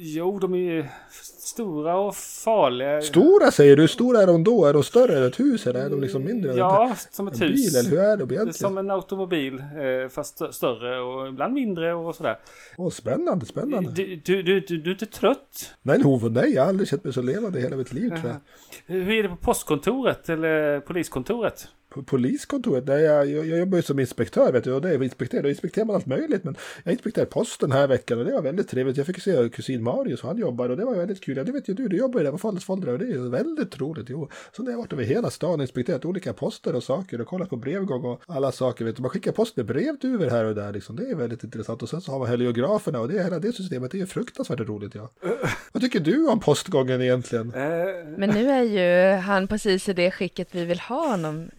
jo, de är ju stora och farliga. Stora säger du, stora är de då? Är de större än ett hus eller är de liksom mindre än Ja, som en ett bil? hus. Eller hur är de egentligen? som en automobil, eh, fast stö- större och ibland mindre och sådär. Åh, spännande, spännande. Du, du, du, du, du är inte trött? Nej, Hov, nej, jag har aldrig känt mig så levande i hela mitt liv tror jag. Hur är det på postkontoret eller poliskontoret? Poliskontoret, där jag, jag, jag jobbar ju som inspektör vet du, och det är inspektör, då inspekterar man allt möjligt. Men jag inspekterade posten här veckan och det var väldigt trevligt. Jag fick se kusin Marius, han jobbar och det var väldigt kul. Ja, det vet ju du, du jobbar ju där på Fallesfoldra och det är ju väldigt roligt. Jo. Så när jag har varit över hela stan och inspekterat olika poster och saker och kollat på brevgång och alla saker. Vet du. Man skickar post med brevduvor här och där liksom. Det är väldigt intressant. Och sen så har man heliograferna och det, hela det systemet det är ju fruktansvärt roligt. Ja. Vad tycker du om postgången egentligen? Eh, Men nu är ju han precis i det skicket vi vill ha honom.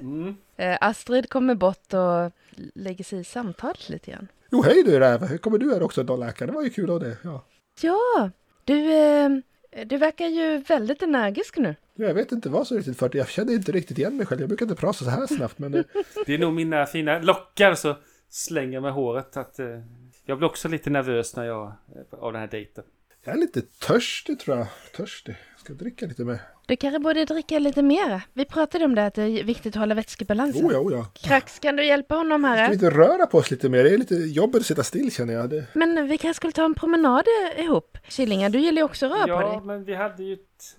Eh, Astrid kommer bort och lägger sig i samtalet lite grann. Jo, hej du Räv, hur kommer du här också då läkare? Det var ju kul av det. Ja. Ja, du, eh, du verkar ju väldigt energisk nu. Jag vet inte vad som riktigt för Jag kände inte riktigt igen mig själv. Jag brukar inte prata så här snabbt. Men eh, Det är nog mina fina lockar så slänger med håret att eh, jag blir också lite nervös när jag eh, av den här dejten. jag är lite törstig tror jag. Törstig. Ska dricka lite mer. Du kanske borde dricka lite mer. Vi pratade om det att det är viktigt att hålla vätskebalansen. Oh ja, oh ja. Krax, kan du hjälpa honom Ska vi här? inte röra på oss lite mer? Det är lite jobbigt att sitta still känner jag. Det... Men vi kanske skulle ta en promenad ihop. Killingar, du gillar ju också att röra på Ja, dig. men vi hade ju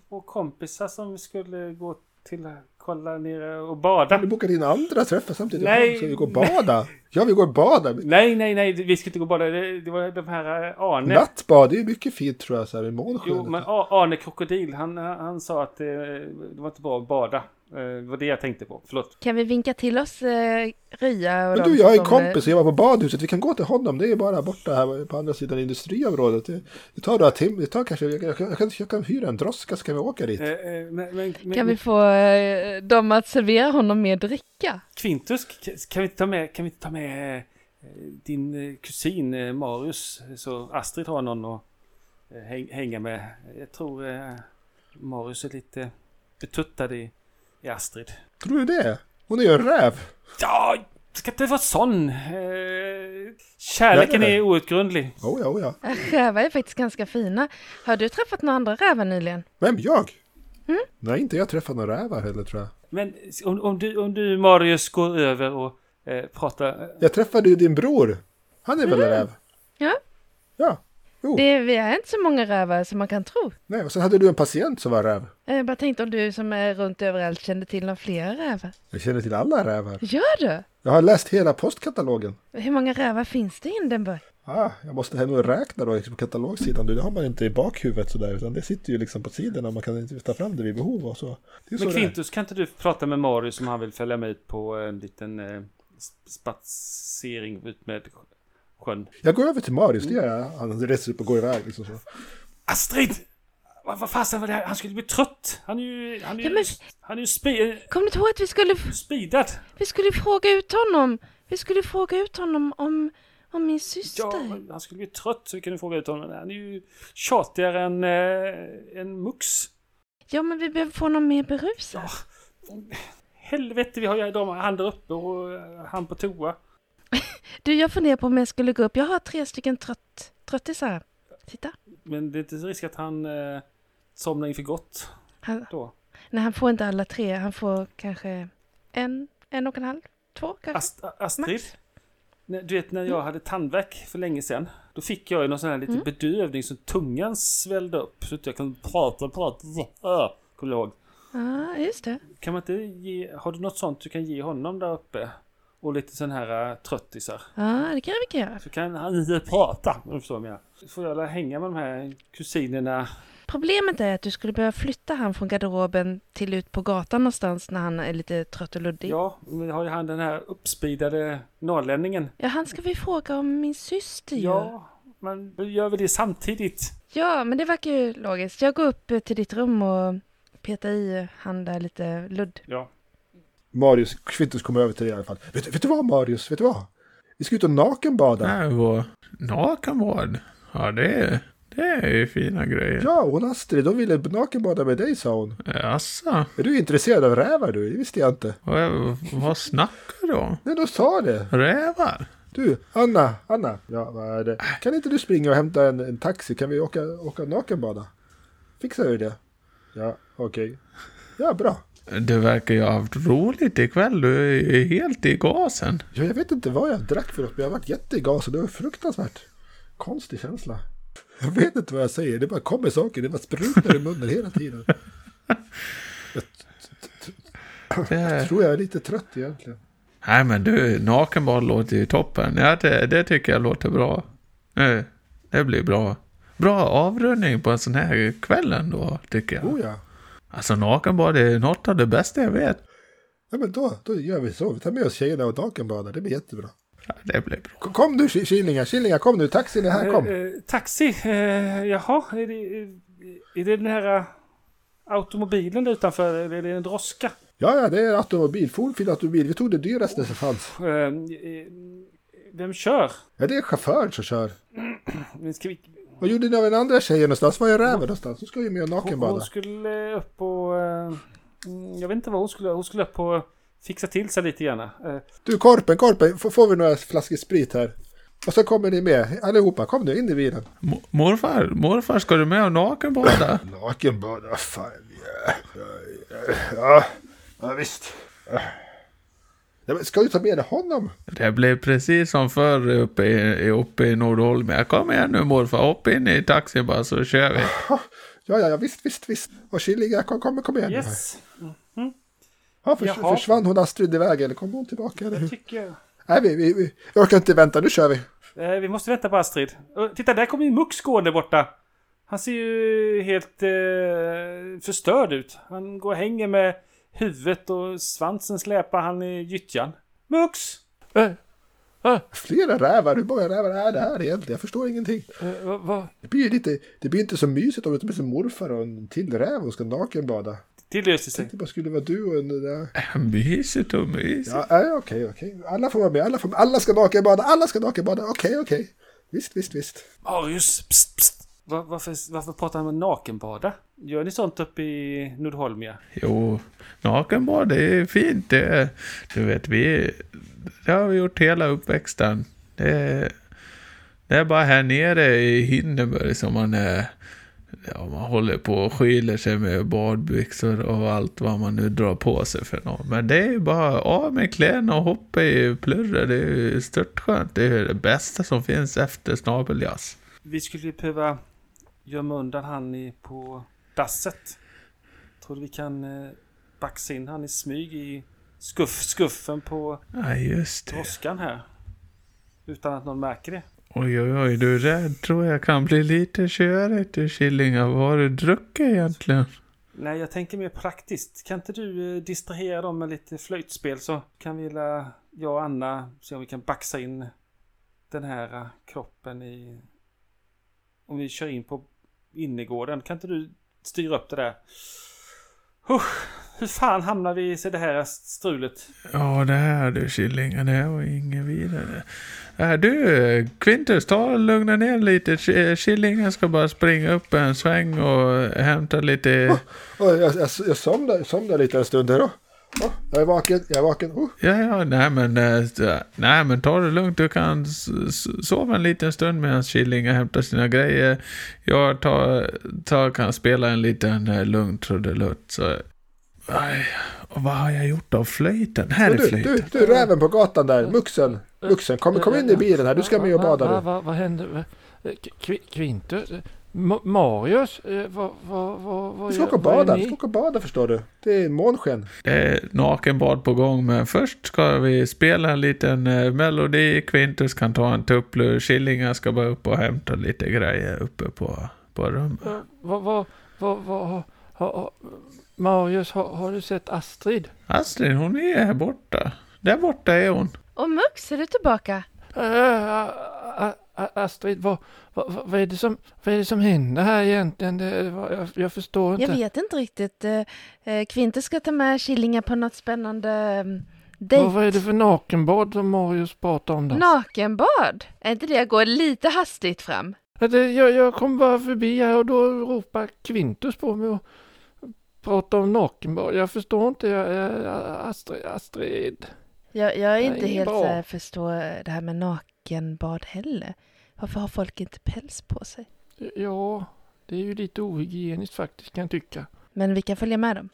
två kompisar som vi skulle gå till kolla nere och bada. Du bokar in andra träffar samtidigt. Nej. Så vi går och bada. Ja, vi går och bada. Nej, nej, nej, vi ska inte gå och bada. Det, det var de här eh, Arne. Nattbad, det är mycket fint tror jag. Så här, i månskenet. Jo, men Arne Krokodil, han, han sa att det, det var inte bra att bada. Eh, Det var det jag tänkte på. Förlåt. Kan vi vinka till oss eh, Rya och Men du, jag har en som, kompis som jobbar på badhuset. Vi kan gå till honom. Det är bara borta här på andra sidan industriområdet. Det, det tar några timmar. Det tar kanske... Jag, jag, jag, kan, jag kan hyra en droska så kan vi åka dit. Eh, eh, Men, men, Kan vi få eh, dem att servera honom mer dricka? Quintus, k- kan vi ta med, kan vi ta med eh, din eh, kusin eh, Marius? Så Astrid har någon att eh, häng- hänga med. Jag tror eh, Marius är lite betuttad i, i Astrid. Tror du det? Hon är ju en räv. Ja, ska inte vara sån. Eh, Kärleken nej. är outgrundlig. Oh ja, oh ja. Rävar är faktiskt ganska fina. Har du träffat några andra rävar nyligen? Vem? Jag? Nej, inte jag träffat några rävar heller tror jag. Men om, om, du, om du Marius går över och eh, pratar... Jag träffade ju din bror. Han är väl en räv? Ja. Ja. Jo. Det vi är inte så många rävar som man kan tro. Nej, och sen hade du en patient som var räv. Jag bara tänkte om du som är runt överallt kände till några fler rävar. Jag känner till alla rävar. Gör du? Jag har läst hela postkatalogen. Hur många rävar finns det i Hindenburg? Ah, jag måste hem och räkna då på katalogsidan. Det har man inte i bakhuvudet sådär. Utan det sitter ju liksom på sidorna. Man kan inte ta fram det vid behov och så. Det är så Men. Quintus, kan inte du prata med Marius om han vill följa med ut på en liten eh, spatsering ut med sjön? Jag går över till Marius, det gör jag. Han reser upp och går iväg liksom så. Astrid! Vad, vad fasen var det här? Han skulle bli trött. Han är ju... Han är ju, Ja, men- han är ju spe, Kom du ihåg att vi skulle, speedad. vi skulle fråga ut honom? Vi skulle fråga ut honom om, om min syster. Ja, men han skulle bli trött så vi kunde fråga ut honom. Han är ju tjatigare än eh, en mux. Ja, men vi behöver få honom mer berusad. Helvete, vi har ju de han där uppe och eh, han på toa. Du, jag funderar på om jag skulle gå upp. Jag har tre stycken trött, tröttisar. Titta. Men det är inte risk att han eh, somnar in för gott Han, då. nej, han får inte alla tre. Han får kanske en, en och en halv, två kanske. Ast Astrid? Max. du vet när jag hade tandvärk för länge sedan. Då fick jag ju någon sån här lite bedövning så tungan svällde upp. Så att jag kan prata prata. Ah, Kommer du ihåg? Ja, just det. Kan man inte ge, har du något sånt du kan ge honom där uppe? Och lite sån här uh, tröttisar. Ja, det kan vi göra. Så kan han inte prata. Om du förstår vad jag menar. Får jag hänga med de här kusinerna? Problemet är att du skulle behöva flytta han från garderoben till ut på gatan någonstans när han är lite trött och luddig. Ja, men har ju han den här uppspidade norrlänningen. Ja, han ska vi fråga om min syster ju. Ja, men gör vi det samtidigt. Ja, men det verkar ju logiskt. Jag går upp till ditt rum och petar i han där lite ludd. Ja. Marius, Quintus kommer över till dig i alla fall. Vet, vet du vad Marius, vet du vad? Vi ska ut och nakenbada. Nej, vad... Nakenbad? Ja, det är, det är ju fina grejer. Ja, hon Astrid, de ville nakenbada med dig sa hon. Jaså? Är du intresserad av rävar du? Det visste jag inte. Vad, vad snackar du om? Nej, de sa det. Rävar? Du, Anna, Anna. Ja, vad är det? Kan inte du springa och hämta en, en taxi? Kan vi åka, åka nakenbada? Fixar vi det? Ja, okej. Ja, bra. Du verkar ju ha haft roligt ikväll. Du är ju helt i gasen. Ja, jag vet inte vad jag drack för något, men jag har varit jättegas och det var fruktansvärt konstig känsla. Jag vet inte vad jag säger, det bara kommer saker, det bara sprutar i munnen hela tiden. Det... Jag tror jag är lite trött egentligen. Nej, men du, nakenbad låter ju toppen. Ja, det, det tycker jag låter bra. Det blir bra. Bra avrundning på en sån här kväll ändå, tycker jag. Oh ja. Alltså nakenbad är något av det bästa jag vet. Ja men då, då gör vi så. Vi tar med oss tjejerna och nakenbadar, det blir jättebra. Ja, det blir bra. Kom, nu Ki- Killingar, Killingar kom nu, taxin är här, kom. Eh, eh, taxi, eh, jaha, är det, eh, är det den här eh, automobilen där utanför? Eller är det en droska? Ja, ja, det är automobil, fullfil automobil. Vi tog det dyraste som fanns. Eh, vem kör? Ja, det är chauffören som kör. Men Ska vi, Vad gjorde ni av den andra tjejen någonstans? Var är räven någonstans? Nu ska vi med och hon, nakenbada. hon skulle upp och... eh, mm, Jag vet inte vad hon skulle... Hon skulle upp och fixa till sig lite grann. Eh, Du Korpen, Korpen, får, får vi några flaskor sprit här? Och så kommer ni med, allihopa. Kom nu, in i bilen. Mo- Morfar, morfar, ska du med och nakenbada? Nakenbada, fan. Ja, ja, ja, ja visst. Ja, men ska du ta med dig honom? Det blev precis som förr uppe i, uppe i Nordholm. Kom igen nu morfar, hopp in i taxin bara så kör vi. Ja, ja, ja visst, visst, visst. Och Killingar, kom, kom, kom igen. yes, Ja, förs Jaha. försvann hon Astrid iväg eller kom hon tillbaka? Eller hur? tycker jag. Nej, vi, vi, vi jag orkar inte vänta, nu kör vi. Eh, vi måste vänta på Astrid. Eh, titta, där kommer ju Mux gående borta. Han ser ju helt eh, förstörd ut. Han går och hänger med huvudet och svansen släpar han i gyttjan. Mux! Eh, eh, Flera rävar, hur många rävar är det här egentligen? Jag förstår ingenting. eh, vad, vad, Det blir ju lite, det blir inte så mysigt om det blir som morfar och en till räv och ska nakenbada. Det löser sig. tänkte bara skulle vara du och en där. Mysigt och mysigt. Ja, okej, okej. Alla får vara med, alla, får, alla ska nakenbada, alla ska nakenbada. Okej, okej. Visst, visst, visst. Marius, psst, psst. Var, varför, varför pratar han med nakenbada? Gör ni sånt uppe i Nordholmia? Jo, nakenbad det är fint. Det, du vet, vi, det har vi gjort hela uppväxten. Det, är- det är bara här nere i Hindenburg som man är Ja, man håller på och skyler sig med badbyxor och allt vad man nu drar på sig för något. Men det är ju bara av med kläderna och hoppa i plurre. Det är ju störtskönt. Det är det bästa som finns efter snabeljazz. Vi skulle ju behöva gömma undan han i, på dasset. Tror du vi kan eh, baxa in han i smyg i skuff, skuffen på Ja, just det. droskan här? Utan att någon märker det. Oj, oj, oj, du rädd tror jag kan bli lite körigt du Killinga. Vad har du druckit egentligen? Nej, jag tänker mer praktiskt. Kan inte du eh, distrahera dem med lite flöjtspel så kan vi la, jag och Anna se om vi kan baxa in den här eh, kroppen i... Om vi kör in på innergården. Kan inte du styra upp det där? Huh, hur fan hamnar vi i så det här strulet? Ja, det här du Killinga, det här var inget vidare. Äh, du, Quintus, ta och lugna ner lite. Ki- Killinga ska bara springa upp en sväng och hämta lite... Och jag, jag, jag somnar, somnar lite en stund här då. Oh, jag är vaken, jag är vaken. Oh. Ja, ja, nej men, eh, nej men ta det lugnt. Du kan sova en liten stund medan Killinga hämtar sina grejer. Jag tar, tar, kan spela en liten eh, lugn trudelutt. Så... Aj, och vad har jag gjort av flöjten? Här Och är du, flöjten. du, du, räven på gatan där, muxen. Vuxen, kom, kom in i bilen här. Du ska med och bada Vad du. va, va händer? Va- Kvi- Kvintus? Ma- Marius? Eh, Vad vad vad vad Du ska åka och bada. Du ska åka och bada förstår du. Det är månsken. Det är nakenbad på gång, men först ska vi spela en liten eh, melodi. Quintus kan ta en tupplur. Killingar ska bara upp och hämta lite grejer uppe på, på rummet. Eh, Vad vad vad vad har- har- har- Marius, har, har du sett Astrid? Astrid, hon är här borta. Där borta är hon. Och Mux, är du tillbaka? A- a- a- Astrid, vad, vad, vad, är det som, vad är det som händer här egentligen? Det, vad- jag, jag förstår inte. Jag vet inte riktigt. Eh, eh, Kvinte ska ta med Killingar på något spännande um, dejt. Vad, vad är det för nakenbad som Marius pratar om då? Nakenbad? Är inte det går lite hastigt fram? Jag, jag kom bara förbi här och då ropar Quintus på mig och pratar om nakenbad. Jag förstår inte. Jag, jag, Astrid, Astrid. Jag, jag är inte helt bra. så här, förstår det här med nakenbad heller. Varför har folk inte päls på sig? Ja, det är ju lite ohygieniskt faktiskt kan jag tycka. Men vi kan följa med dem.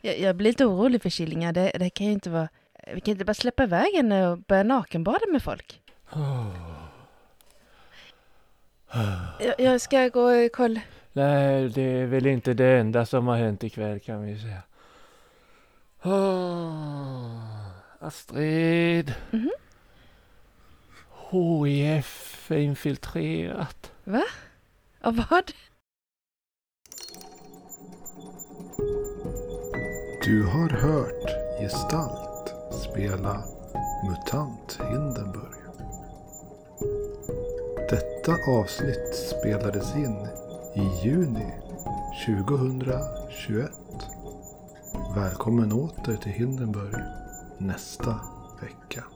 Jag, jag blir lite orolig för Killingar. Det, det kan ju inte vara... Vi kan inte bara släppa iväg henne och börja nakenbada med folk. Jag, jag ska gå och kolla. Nej, det är väl inte det enda som har hänt ikväll kan vi säga. Ah, Astrid. Mhm. HIF är infiltrerat. Och vad? Du har hört Gestalt spela MUTANT Hindenburg. Detta avsnitt spelades in i juni 2021. Välkommen åter till Hindenburg nästa vecka.